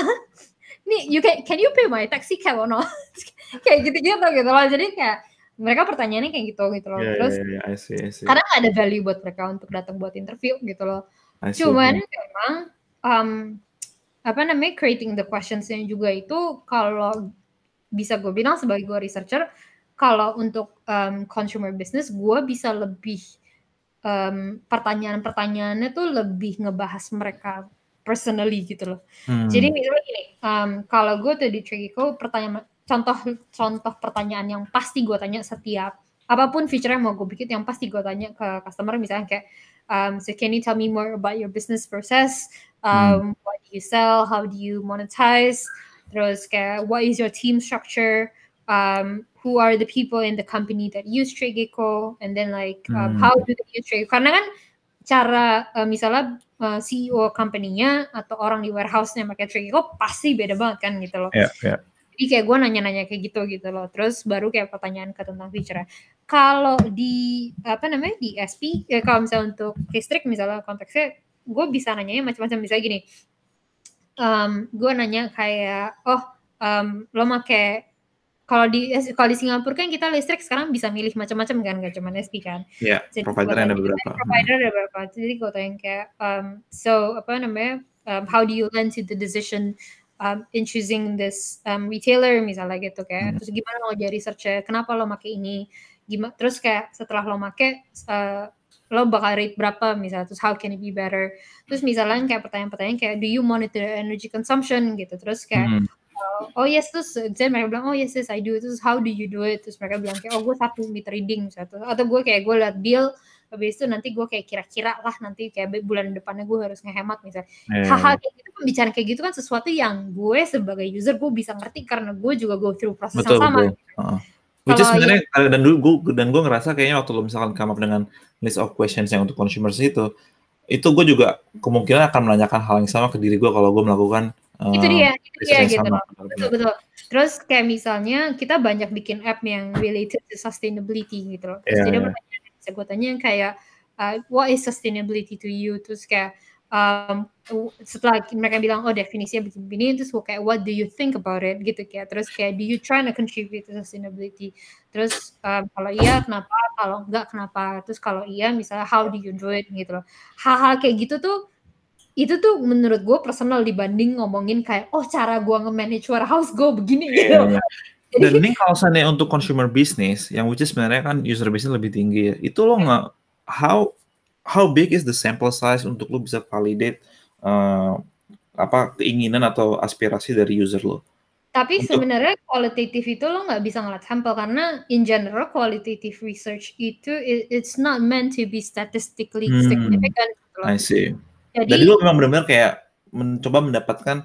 Nih, you can can you pay my taxi cab or not? [laughs] kayak gitu-gitu gitu loh. Jadi kayak mereka pertanyaannya kayak gitu gitu loh. Iya, Terus iya, iya, I see, I see. karena nggak ada value buat mereka untuk datang buat interview gitu loh. See. Cuman memang um, apa namanya creating the questions-nya juga itu kalau bisa gue bilang sebagai gue researcher kalau untuk um, consumer business gue bisa lebih um, pertanyaan-pertanyaannya tuh lebih ngebahas mereka personally gitu loh. Hmm. Jadi misalnya gini, um, kalau gue tuh di Trigico pertanyaan contoh contoh pertanyaan yang pasti gue tanya setiap apa pun feature yang mau gue bikin yang pasti gue tanya ke customer. Misalnya kayak um, so can you tell me more about your business process? Um, what do you sell? How do you monetize? Terus kayak what is your team structure? Um, who are the people in the company that use Trigico and then like um, Hmm. how do they use Trigico karena kan cara uh, misalnya uh, CEO company-nya atau orang di warehouse-nya pakai Trigico pasti beda banget kan gitu loh. Iya, iya. Jadi kayak gue nanya-nanya kayak gitu gitu loh. Terus baru kayak pertanyaan ke tentang feature. Kalau di apa namanya di SP, ya kalau misalnya untuk listrik misalnya konteksnya, gue bisa nanyanya macam-macam misalnya gini. Um, gue nanya kayak, oh um, lo make kalau di kalau di Singapura kan kita listrik sekarang bisa milih macam-macam kan, gak cuma SP kan. Iya, Jadi provider ada beberapa. Provider ada beberapa. Jadi gue tanya kayak, um, so apa namanya, um, how do you lend to the decision um, in choosing this um, retailer misalnya gitu kayak, Hmm. terus gimana lo jadi research kenapa lo make ini, gimana, terus kayak setelah lo make, uh, lo bakal rate berapa misalnya, terus how can it be better, terus misalnya kayak pertanyaan-pertanyaan kayak, do you monitor energy consumption gitu, terus kayak, Hmm. Oh yes terus saya mereka bilang oh yes yes I do. Terus how do you do it? Terus mereka bilang kayak oh gue satu meter reading misalnya atau gue kayak gue liat bill habis itu nanti gue kayak kira-kira lah nanti kayak bulan depannya gue harus ngehemat misalnya Iya, hal-hal kayak gitu pembicaraan kayak gitu kan sesuatu yang gue sebagai user gue bisa ngerti karena gue juga go through proses betul yang sama. betul. Heeh. Which is sebenarnya eh, dan dulu gue dan gue ngerasa kayaknya waktu lo misalkan come up dengan list of questions yang untuk consumers itu, itu gue juga kemungkinan akan menanyakan hal yang sama ke diri gue kalau gue melakukan eh, itu dia itu dia gitu sama. betul betul terus kayak misalnya kita banyak bikin app yang related to sustainability gitu loh. Terus Iya, jadi iya. pertanyaan yang bisa gue tanya kayak uh, what is sustainability to you? Terus kayak um, setelah mereka bilang oh definisinya begini terus gue kayak what do you think about it? Gitu kayak terus kayak do you try to contribute to sustainability? Terus um, kalau iya kenapa? Kalau enggak kenapa? Terus kalau iya misalnya how do you do it? Gitu loh. Hal-hal kayak gitu tuh itu tuh menurut gue personal dibanding ngomongin kayak oh cara gue nge-manage warehouse gue begini gitu Iya, iya. [laughs] Jadi- Dan ini kalau seandainya untuk consumer business, yang which is sebenarnya kan user business lebih tinggi ya, itu lo nggak how how big is the sample size untuk lo bisa validate eh, apa keinginan atau aspirasi dari user lo? Tapi Untuk- sebenarnya kualitatif itu lo nggak bisa ngeliat sampel karena in general qualitative research itu it- it's not meant to be statistically Hmm. significant. gitu. I see. Jadi, Jadi lo memang benar-benar kayak mencoba mendapatkan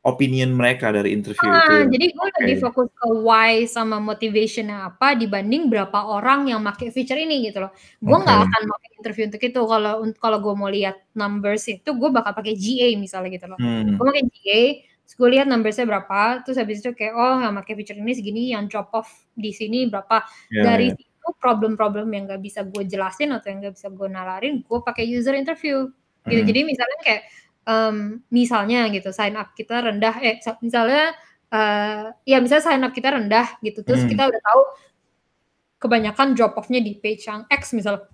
opinion mereka dari interview itu. ah, ya? jadi gue Oke. lebih fokus ke why sama motivationnya apa dibanding berapa orang yang pakai feature ini gitu loh. Gue nggak Oke. akan pakai interview untuk itu. Kalau kalau gue mau lihat numbers itu gue bakal pakai GA misalnya gitu loh. Hmm. gue pakai GA terus gue lihat numbersnya berapa terus habis itu kayak oh yang pakai feature ini segini yang drop off di sini berapa Ya, dari ya. situ problem-problem yang nggak bisa gue jelasin atau yang nggak bisa gue nalarin, gue pakai user interview gitu. Hmm. Jadi misalnya kayak um, misalnya gitu sign up kita rendah, eh misalnya uh, ya misalnya sign up kita rendah gitu, terus Hmm. kita udah tahu kebanyakan drop off-nya di page yang X misalnya.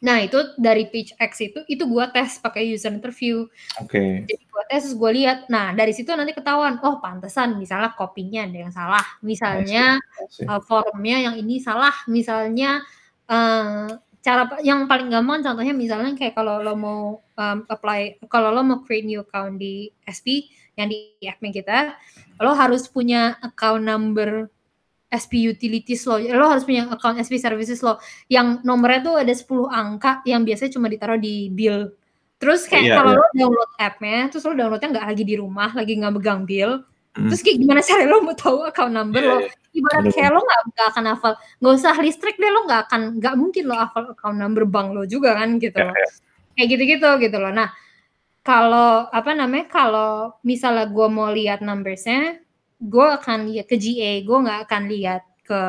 Nah itu dari page X itu itu gue tes pakai user interview. Oke. Jadi gue tes terus gue lihat. Nah dari situ nanti ketahuan. Oh pantesan misalnya kopinya ada yang salah. Misalnya I see. uh, forumnya yang ini salah. Misalnya uh, cara yang paling gampang contohnya misalnya kayak kalau lo mau um, apply kalau lo mau create new account di SP yang di admin kita, lo harus punya account number SP utilities lo. Lo harus punya account SP services lo yang nomornya tuh ada 10 angka yang biasanya cuma ditaruh di bill. Terus kayak Iya, kalau iya. lo download app-nya, terus lo downloadnya nggak lagi di rumah, lagi nggak megang bill, Hmm. terus kayak gimana cara lo mau tahu account number Iya, lo? iya. Ibarat kayak lo nggak nggak akan hafal, nggak usah listrik deh lo nggak akan nggak mungkin lo hafal account number bank lo juga kan gitu loh. iya. Kayak gitu-gitu gitu loh. Nah kalau apa namanya kalau misalnya gue mau lihat numbersnya, gue akan lihat ke GA, gue nggak akan lihat ke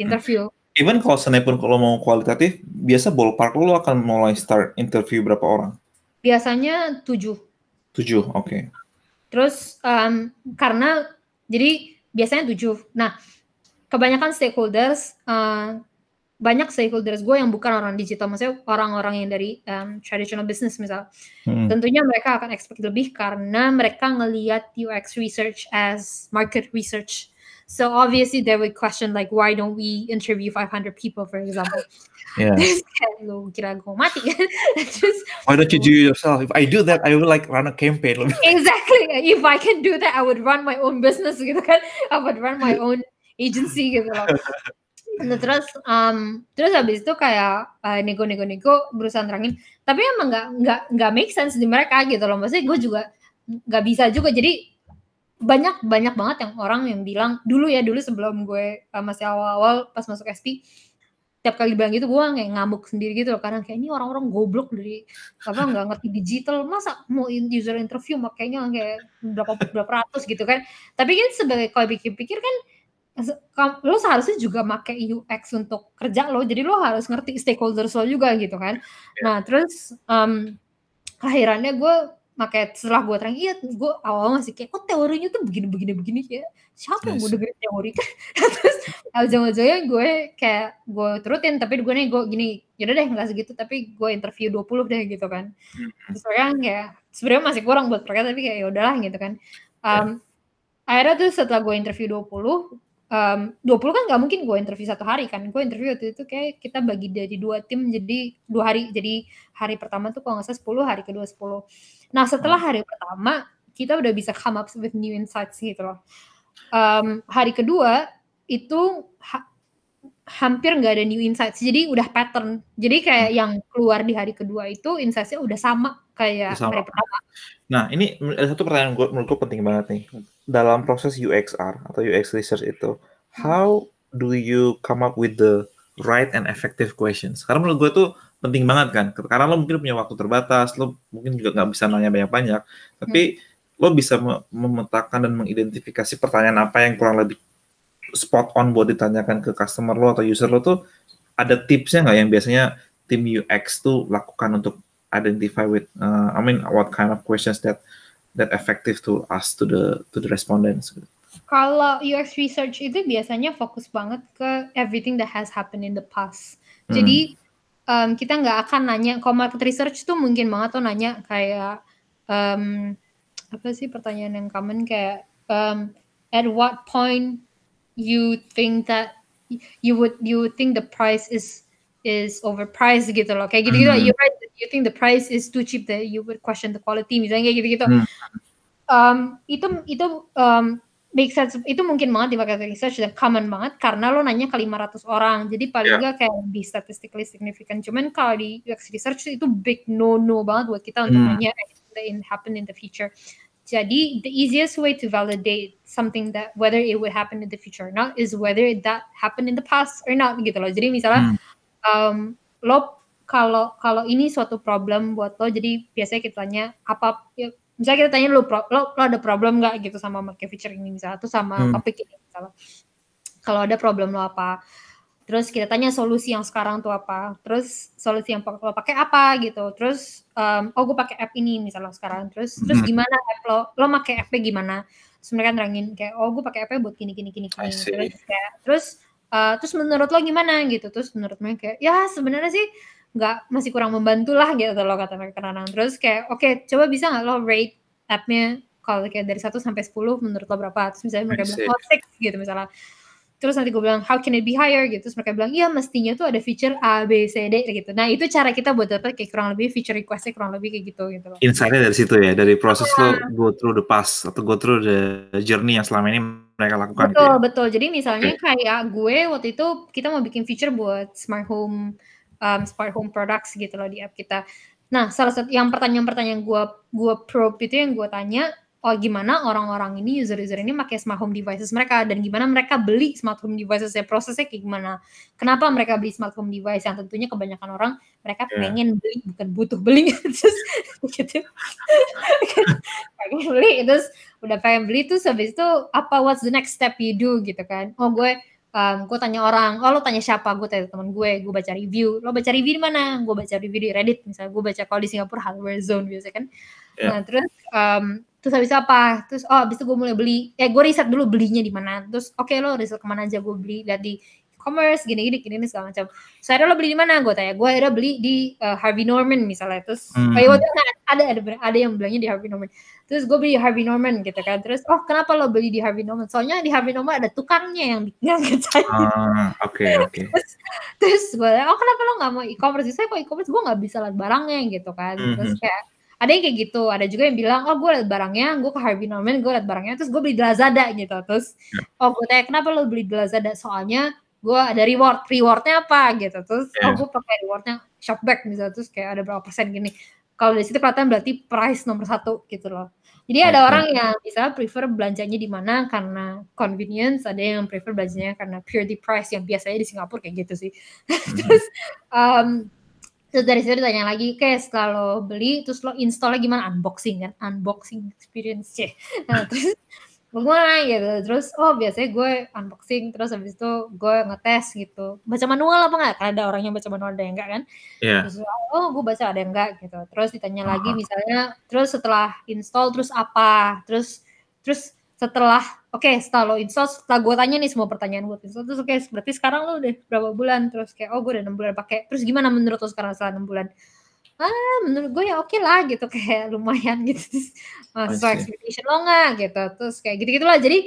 interview. Even kalau seandainya pun kalau mau kualitatif, biasa ballpark lo akan mulai start interview berapa orang? Biasanya tujuh. Tujuh, oke. Terus em, karena jadi biasanya tujuh. Nah kebanyakan stakeholders eh, banyak stakeholders gue yang bukan orang digital, maksudnya orang-orang yang dari em, traditional business misal. Hmm. Tentunya mereka akan expect lebih karena mereka ngelihat UX research as market research. So obviously they would question like why don't we interview 500 people for example. Yeah. [laughs] Terus [laughs] Why don't you do it yourself? If I do that, I will like run a campaign. [laughs] exactly if I can do that I would run my own business gitu kan. I would run my own agency gitu loh. Nah, terus um, terus habis itu kayak uh, nego-nego-nego berusaha terangin tapi emang nggak nggak nggak make sense di mereka gitu loh maksudnya gue juga nggak bisa juga jadi banyak banyak banget yang orang yang bilang dulu ya dulu sebelum gue uh, masih awal-awal pas masuk SP tiap kali bilang gitu gue kayak ngamuk sendiri gitu loh. Karena kayak ini orang-orang goblok dari apa nggak ngerti digital masa mau user interview makanya kayak berapa berapa ratus gitu kan. Tapi kan sebagai kalau pikir-pikir kan lo seharusnya juga pakai UX untuk kerja lo jadi lo harus ngerti stakeholders lo juga gitu kan. Nah terus em, akhirannya gue pakai setelah gue terang iya gue awal masih kayak kok teorinya tuh begini begini begini. Ya siapa yang Yes. dengerin teori? Kan [laughs] terus ujung-ujungnya gue kayak gue turutin tapi gue nih gue gini yaudah deh nggak segitu tapi gue interview 20 deh gitu kan. Terus mereka kayak sebenarnya masih kurang buat mereka tapi kayak ya udahlah gitu kan. Um, akhirnya tuh setelah gue interview 20 um, 20 kan nggak mungkin gue interview satu hari kan. Gue interview waktu itu kayak kita bagi dari dua tim jadi dua hari. Jadi hari pertama tuh kalau nggak salah 10 hari kedua 10 nah setelah hari pertama kita udah bisa come up with new insights gitu loh. Um, hari kedua itu ha- hampir nggak ada new insights. Jadi udah pattern. Jadi kayak yang keluar di hari kedua itu insightsnya udah sama kayak Sama. hari pertama. Nah, ini ada satu pertanyaan gue menurut gue penting banget nih. Dalam proses UXR atau UX research itu, how do you come up with the right and effective questions? Karena menurut gue tuh penting banget kan. Karena lo mungkin punya waktu terbatas, lo mungkin juga nggak bisa nanya banyak-banyak, tapi lo bisa me- memetakan dan mengidentifikasi pertanyaan apa yang kurang lebih spot on buat ditanyakan ke customer lo atau user lo tuh ada tipsnya nggak yang biasanya tim UX tuh lakukan untuk identify with uh, I mean what kind of questions that that effective to ask to the to the respondents Kalau UX research itu biasanya fokus banget ke everything that has happened in the past. Hmm. Jadi um, kita nggak akan nanya, kalau market research tuh mungkin banget tuh nanya kayak um, apa sih pertanyaan yang common kayak um, at what point you think that you would you would think the price is is overpriced gitu loh kayak gitu gitu Hmm. you right you think the price is too cheap that you would question the quality misalnya kayak gitu gitu Hmm. um, itu itu um, make sense itu mungkin banget di market research dan common banget karena lo nanya ke 500 orang jadi paling Yeah. nggak kayak lebih statistically significant cuman kalau di UX research itu big no no banget buat kita untuk Hmm. nanya in happen in the future jadi the easiest way to validate something that whether it would happen in the future or not is whether that happened in the past or not gitu loh jadi misalnya Hmm. um, lo kalau kalau ini suatu problem buat lo jadi biasanya kita tanya apa ya, misalnya kita tanya lo, lo lo ada problem nggak gitu sama market feature ini misalnya atau sama Hmm. topik ini misalnya? Kalau ada problem lo apa? Terus kita tanya solusi yang sekarang tuh apa? Terus solusi yang lo pakai apa gitu? Terus um, oh gue pakai app ini misalnya sekarang. Terus terus Hmm. gimana app lo? Lo pakai app gimana? Terus mereka nerangin kayak oh gue pakai app buat gini gini gini gini. Terus kayak terus uh, terus menurut lo gimana gitu? Terus menurut mereka kayak ya sebenarnya sih nggak masih kurang membantu lah gitu lo kata mereka Nanang. terus kayak oke coba bisa nggak lo rate appnya kalau kayak dari 1 sampai 10 menurut lo berapa? Terus misalnya mereka bilang oh 6 gitu misalnya. Terus nanti gue bilang how can it be higher? Gitu. Terus mereka bilang iya mestinya tuh ada feature A B C D gitu. Nah itu cara kita buat dapat kayak kurang lebih feature requestnya kurang lebih kayak gitu gitu loh. Insight-nya dari situ ya, dari proses lo go through the past atau go through the journey yang selama ini mereka lakukan gitu betul ya. betul. Jadi misalnya kayak gue waktu itu kita mau bikin feature buat smart home um, smart home products gitu loh di app kita. Nah salah satu yang pertanyaan-pertanyaan gue gue probe itu yang gue tanya oh gimana orang-orang ini user-user ini pakai smart home devices mereka? Dan gimana mereka beli smart home devices ya? Prosesnya kayak gimana? Kenapa mereka beli smart home device yang tentunya kebanyakan orang mereka Yeah. pengen beli bukan butuh beli. [laughs] Terus gitu. Pengen beli terus udah pengen beli terus habis itu apa what's the next step you do? Gitu kan. Oh gue um, gue tanya orang oh lo tanya siapa? Gue tanya teman gue gue baca review. Lo baca review di mana? Gue baca review di Reddit misalnya. Gue baca kalau di Singapura hardware zone biasa kan. Ya. nah terus um, terus habis apa? Terus oh habis itu gue mulai beli. Eh gue riset dulu belinya di mana. Terus oke lo riset ke mana aja? Gue beli lihat di e-commerce gini gini gini, gini segala macam. So akhirnya lo beli di mana? Gue tanya. Gue akhirnya beli di uh, Harvey Norman misalnya. Terus Hmm. iya, waktu itu ada ada ada yang bilangnya di Harvey Norman. Terus gue beli di Harvey Norman gitu kan. Terus oh kenapa lo beli di Harvey Norman? Soalnya di Harvey Norman ada tukangnya yang bikin yang kerjain Ah, Oke oke. terus gue oh kenapa lo nggak mau e-commerce? Saya kok e-commerce gue nggak bisa lihat barangnya gitu kan. Terus Mhm. kayak ada yang kayak gitu. Ada juga yang bilang oh gue lihat barangnya gue ke Harvey Norman gue lihat barangnya. Terus gue beli di Lazada gitu. Terus Ya. oh gue tanya kenapa lo beli di Lazada? Soalnya gue ada reward rewardnya apa gitu. Terus Ya. oh gue pakai rewardnya shopback misalnya terus kayak ada berapa persen gini. Kalau dari situ kelihatan berarti price nomor satu gitu loh. Jadi ada orang yang bisa prefer belanjanya di mana karena convenience ada yang prefer belanjanya karena purely price yang biasanya di Singapura kayak gitu sih. [laughs] Terus um, terus dari situ ditanya lagi kayak lo beli terus lo installnya gimana? Unboxing kan unboxing experience ya nah terus mulai gitu. Terus oh biasanya gue unboxing terus habis itu gue ngetes gitu. Baca manual apa enggak karena ada orang yang baca manual ada yang enggak kan? Iya. terus oh gue baca ada yang enggak gitu. Terus ditanya lagi Aha. misalnya terus setelah install terus apa? Terus terus setelah oke setelah lo install setelah gue tanya nih semua pertanyaan gue install terus oke berarti sekarang lo udah berapa bulan? Terus kayak oh gue udah enam bulan pakai. Terus gimana menurut lo sekarang setelah enam bulan ah menurut gue ya oke lah gitu kayak [laughs] lumayan gitu. Terus see. expectation lo nggak gitu terus kayak gitu gitulah jadi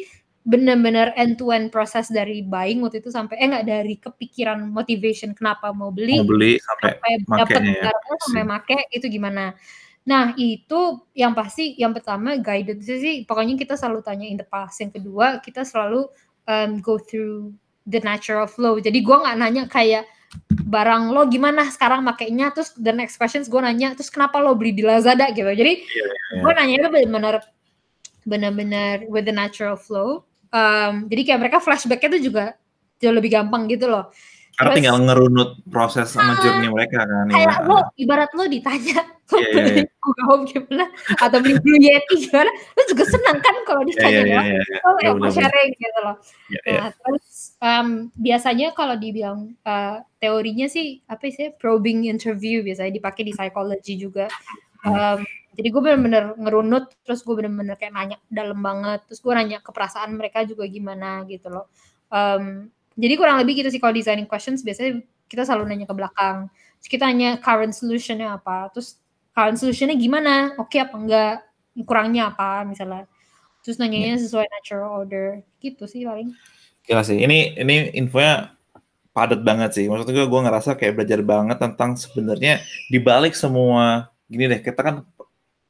bener-bener end to end proses dari buying waktu itu sampai eh nggak dari kepikiran motivation kenapa mau beli Mau beli sampai sampai dapat ya. sampai make itu gimana. Nah itu yang pasti yang pertama guidance sih pokoknya kita selalu tanya in the past. Yang kedua kita selalu um, go through the natural flow. Jadi gua nggak nanya kayak barang lo gimana sekarang makainya terus the next questions gue nanya terus kenapa lo beli di Lazada gitu. Jadi iya. gue nanya itu benar-benar benar-benar with the natural flow. Um, jadi kayak mereka flashbacknya tuh juga jauh lebih gampang gitu loh Karena Terus- tinggal ngerunut proses sama journey mereka kan. kayak ya. lo ibarat lo ditanya lo Iya, iya, beli iya. [laughs] Google Home gimana atau beli Blue Yeti gimana lo juga senang kan kalau Iya ditanya iya iya. doang iya. oh Iya, yang mau sharing gitu loh Iya, iya. nah terus um, biasanya kalau dibilang uh, teorinya sih apa sih probing interview biasanya dipakai di psychology juga um, jadi gue bener-bener ngerunut terus gue bener-bener kayak nanya dalam banget terus gue nanya keperasaan mereka juga gimana gitu loh um, jadi kurang lebih gitu sih kalau designing questions biasanya kita selalu nanya ke belakang terus kita nanya current solutionnya apa terus current solutionnya gimana oke apa enggak kurangnya apa misalnya terus nanyanya sesuai natural order gitu sih paling Gila sih. Ini ini infonya padat banget sih. Maksud gue gue ngerasa kayak belajar banget tentang sebenarnya di balik semua gini deh. Kita kan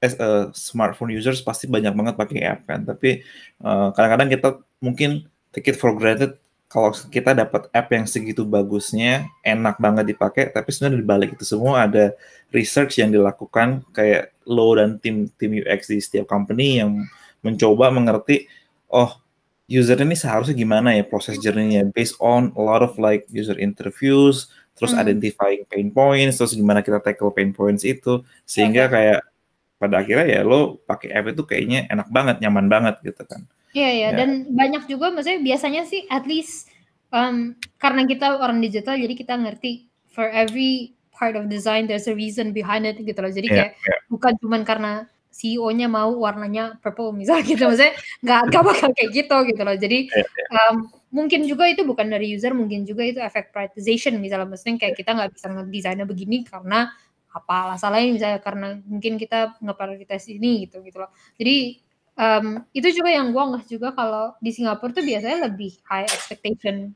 as a smartphone users pasti banyak banget pakai app kan. Tapi eh, kadang-kadang kita mungkin take it for granted kalau kita dapat app yang segitu bagusnya, enak banget dipakai, tapi sebenarnya di balik itu semua ada research yang dilakukan kayak lo dan tim tim UX di setiap company yang mencoba mengerti oh user ini seharusnya gimana ya proses journey-nya based on a lot of like user interviews, terus Hmm. identifying pain points, terus gimana kita tackle pain points itu sehingga kayak pada akhirnya ya lo pakai app itu kayaknya enak banget, nyaman banget gitu kan. Iya ya, Ya. dan banyak juga maksudnya biasanya sih at least um, karena kita orang digital jadi kita ngerti for every part of design there's a reason behind it gitu loh. Jadi Iya, kayak iya. bukan cuman karena CEO-nya mau warnanya purple misalnya gitu maksudnya nggak nggak bakal kayak gitu gitu loh. Jadi Iya, iya. um, mungkin juga itu bukan dari user, mungkin juga itu efek prioritization misalnya maksudnya kayak kita nggak bisa ngedesainnya begini karena apa alasannya misalnya karena mungkin kita ngeprioritas ini gitu gitu loh. Jadi um, itu juga yang gua nggak juga kalau di Singapura tuh biasanya lebih high expectation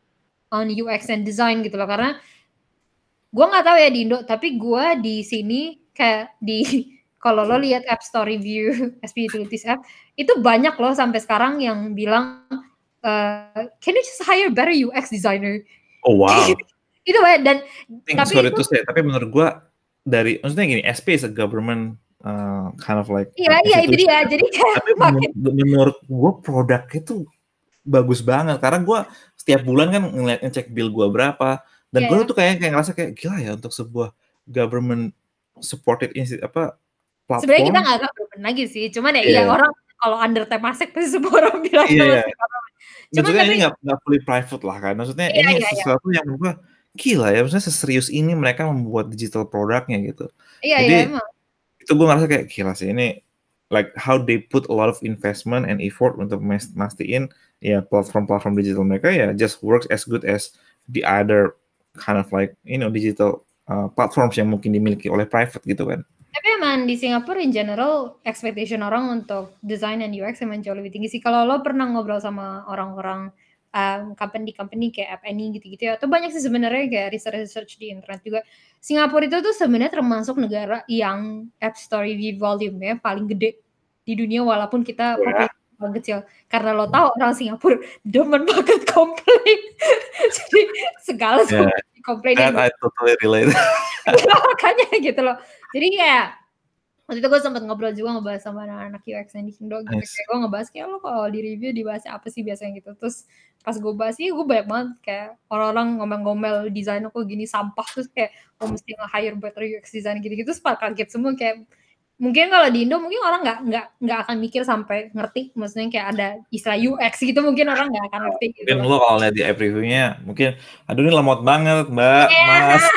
on UX and design gitu loh karena gua nggak tahu ya di Indo tapi gua di sini kayak di [laughs] kalau lo lihat App Store review [laughs] SP Utilities app itu banyak loh sampai sekarang yang bilang eh, can you just hire better UX designer Oh wow. [laughs] itu banyak dan think, Tapi itu- say, tapi menurut gua dari maksudnya gini, SP is a government uh, kind of like iya iya itu dia jadi kayak Tapi [laughs] makin menurut, gua produknya tuh bagus banget karena gua setiap bulan kan ngeliat ngecek bill gua berapa dan Iya, gua iya. tuh kayak kayak ngerasa kayak gila ya untuk sebuah government supported institute apa platform. sebenarnya kita nggak government lagi sih cuman ya Iya. iya orang kalau under Temasek pasti semua orang bilang Iya, iya. Temasek government. Cuman maksudnya ini tapi- nggak nggak fully private lah kan maksudnya Iya, ini iya, iya. sesuatu yang menurut gua gila ya maksudnya seserius ini mereka membuat digital produknya gitu iya Jadi, iya emang itu gue ngerasa kayak gila sih ini like how they put a lot of investment and effort untuk mas- mastiin ya platform-platform digital mereka ya just works as good as the other kind of like you know digital uh, platforms yang mungkin dimiliki oleh private gitu kan Tapi emang di Singapura in general expectation orang untuk design dan UX emang jauh lebih tinggi sih. Kalau lo pernah ngobrol sama orang-orang um, company-company kayak App Annie gitu-gitu ya, atau banyak sih sebenarnya kayak research-research di internet juga. Singapura itu tuh sebenarnya termasuk negara yang App Store review volume-nya paling gede di dunia walaupun kita ya? populasi paling kecil. Karena lo tahu orang Singapura demen [laughs] banget komplain. [laughs] Jadi segala [laughs] Yeah. that I totally relate makanya gitu loh. Jadi kayak waktu itu gue sempat ngobrol juga ngebahas sama anak-anak UX yang di Indo gitu. Nice. Kayak gue ngebahas kayak lo kalau di review dibahas apa sih biasanya gitu. Terus pas gue bahas sih gue banyak banget kayak orang-orang ngomel-ngomel desain kok gini sampah. Terus kayak oh mesti nge-hire better UX design gitu-gitu terus pada kaget semua kayak mungkin kalau di Indo mungkin orang nggak nggak nggak akan mikir sampai ngerti. Maksudnya kayak ada istilah UX gitu mungkin orang nggak akan ngerti gitu. Mungkin lo kalau lihat di app reviewnya mungkin aduh ini lemot banget mbak. Mas [laughs]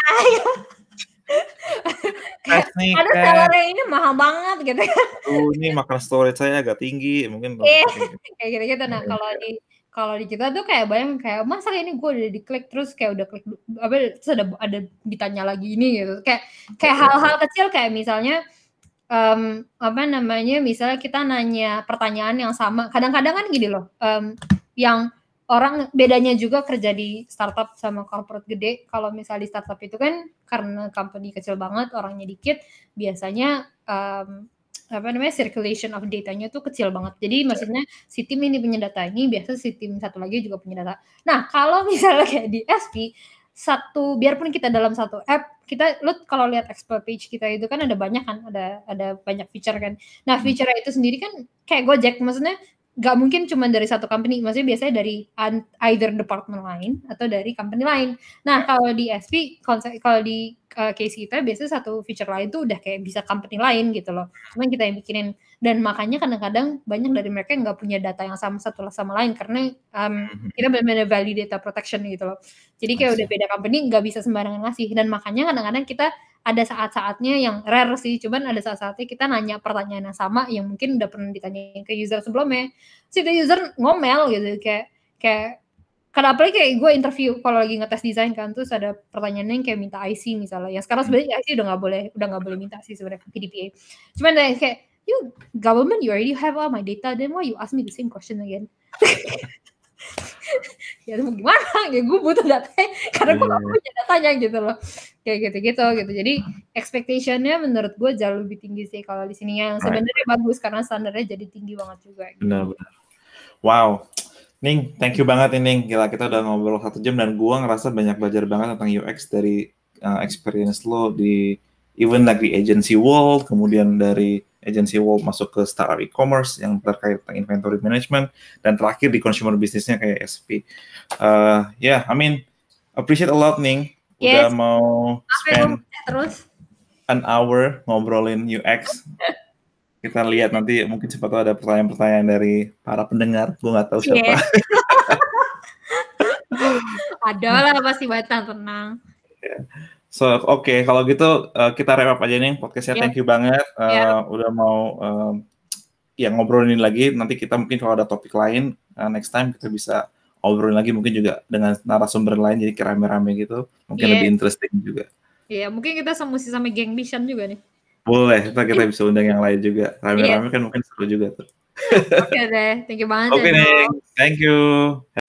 nih ada tes salary ini mahal banget gitu Aduh, ini makan storage saya agak tinggi mungkin Iya. [laughs] kayak gitu. gitu-gitu nah Iya, kalau di kalau di kita tuh kayak bayang kayak masa ini gue udah diklik terus kayak udah klik apa terus ada ada ditanya lagi ini gitu kayak kayak Iya. hal-hal kecil kayak misalnya em, apa namanya misalnya kita nanya pertanyaan yang sama kadang-kadang kan gini loh em, yang orang bedanya juga kerja di startup sama corporate gede. Kalau misalnya di startup itu kan karena company kecil banget orangnya dikit biasanya em, apa namanya circulation of datanya tuh kecil banget. Jadi maksudnya si tim ini punya data ini biasa si tim satu lagi juga punya data. Nah kalau [laughs] misalnya kayak di SP satu biarpun kita dalam satu app kita lu kalau lihat explore page kita itu kan ada banyak kan ada ada banyak feature kan. Nah Hmm. feature itu sendiri kan kayak Gojek. Maksudnya nggak mungkin cuma dari satu company maksudnya biasanya dari either department lain atau dari company lain. Nah kalau di SP konsep kalau di uh, case kita biasanya satu feature lain tuh udah kayak bisa company lain gitu loh. Cuman kita yang bikinin. Dan makanya kadang-kadang banyak dari mereka yang nggak punya data yang sama satu sama lain karena um, kita benar-benar value data protection gitu loh. Jadi kayak see. udah beda company nggak bisa sembarangan ngasih. Dan makanya kadang-kadang kita ada saat-saatnya yang rare sih cuman ada saat-saatnya kita nanya pertanyaan yang sama yang mungkin udah pernah ditanyain ke user sebelumnya. Si user ngomel gitu kayak kayak karena apalagi kayak gue interview kalau lagi ngetes desain kan terus ada pertanyaannya yang kayak minta IC misalnya. Ya sekarang sebenarnya IC udah nggak boleh udah nggak boleh minta sih sebenarnya PDPA cuman kayak you government you already have all my data then why you ask me the same question again [laughs] ya mau gimana ya gue butuh datanya karena gue gak Iya. punya datanya gitu loh kayak gitu gitu gitu jadi expectationnya menurut gue jauh lebih tinggi sih kalau di sini yang Right. sebenarnya bagus karena standarnya jadi tinggi banget juga gitu. Benar-benar. Wow. Ning, thank you banget nih, Ning. Gila, kita udah ngobrol satu jam dan gua ngerasa banyak belajar banget tentang UX dari uh, experience lo di even like di agency world, kemudian dari agency world masuk ke startup e-commerce yang terkait tentang inventory management, dan terakhir di consumer businessnya kayak SP. Uh, yeah, I mean, appreciate a lot, Ning. Udah Yes. mau Apa yang spend terus an hour ngobrolin UX. [laughs] Kita lihat nanti mungkin tahu ada pertanyaan-pertanyaan dari para pendengar. Gue nggak tahu siapa. Yeah. [laughs] Ada lah pasti Batan tenang. So oke okay, kalau gitu uh, kita wrap up aja nih podcastnya. Yeah. Thank you banget uh, Yeah. udah mau um, ya ngobrolin lagi. Nanti kita mungkin kalau ada topik lain uh, next time kita bisa obrolin lagi mungkin juga dengan narasumber lain jadi rame-rame gitu. Mungkin Yeah. lebih interesting juga. Iya, mungkin kita semusi sama geng Bishan juga nih. Boleh, kita kita bisa undang yang lain juga. Rame-rame kan mungkin seru juga tuh. Oke deh, thank you banget [laughs] Oke ya, Dok. thank you.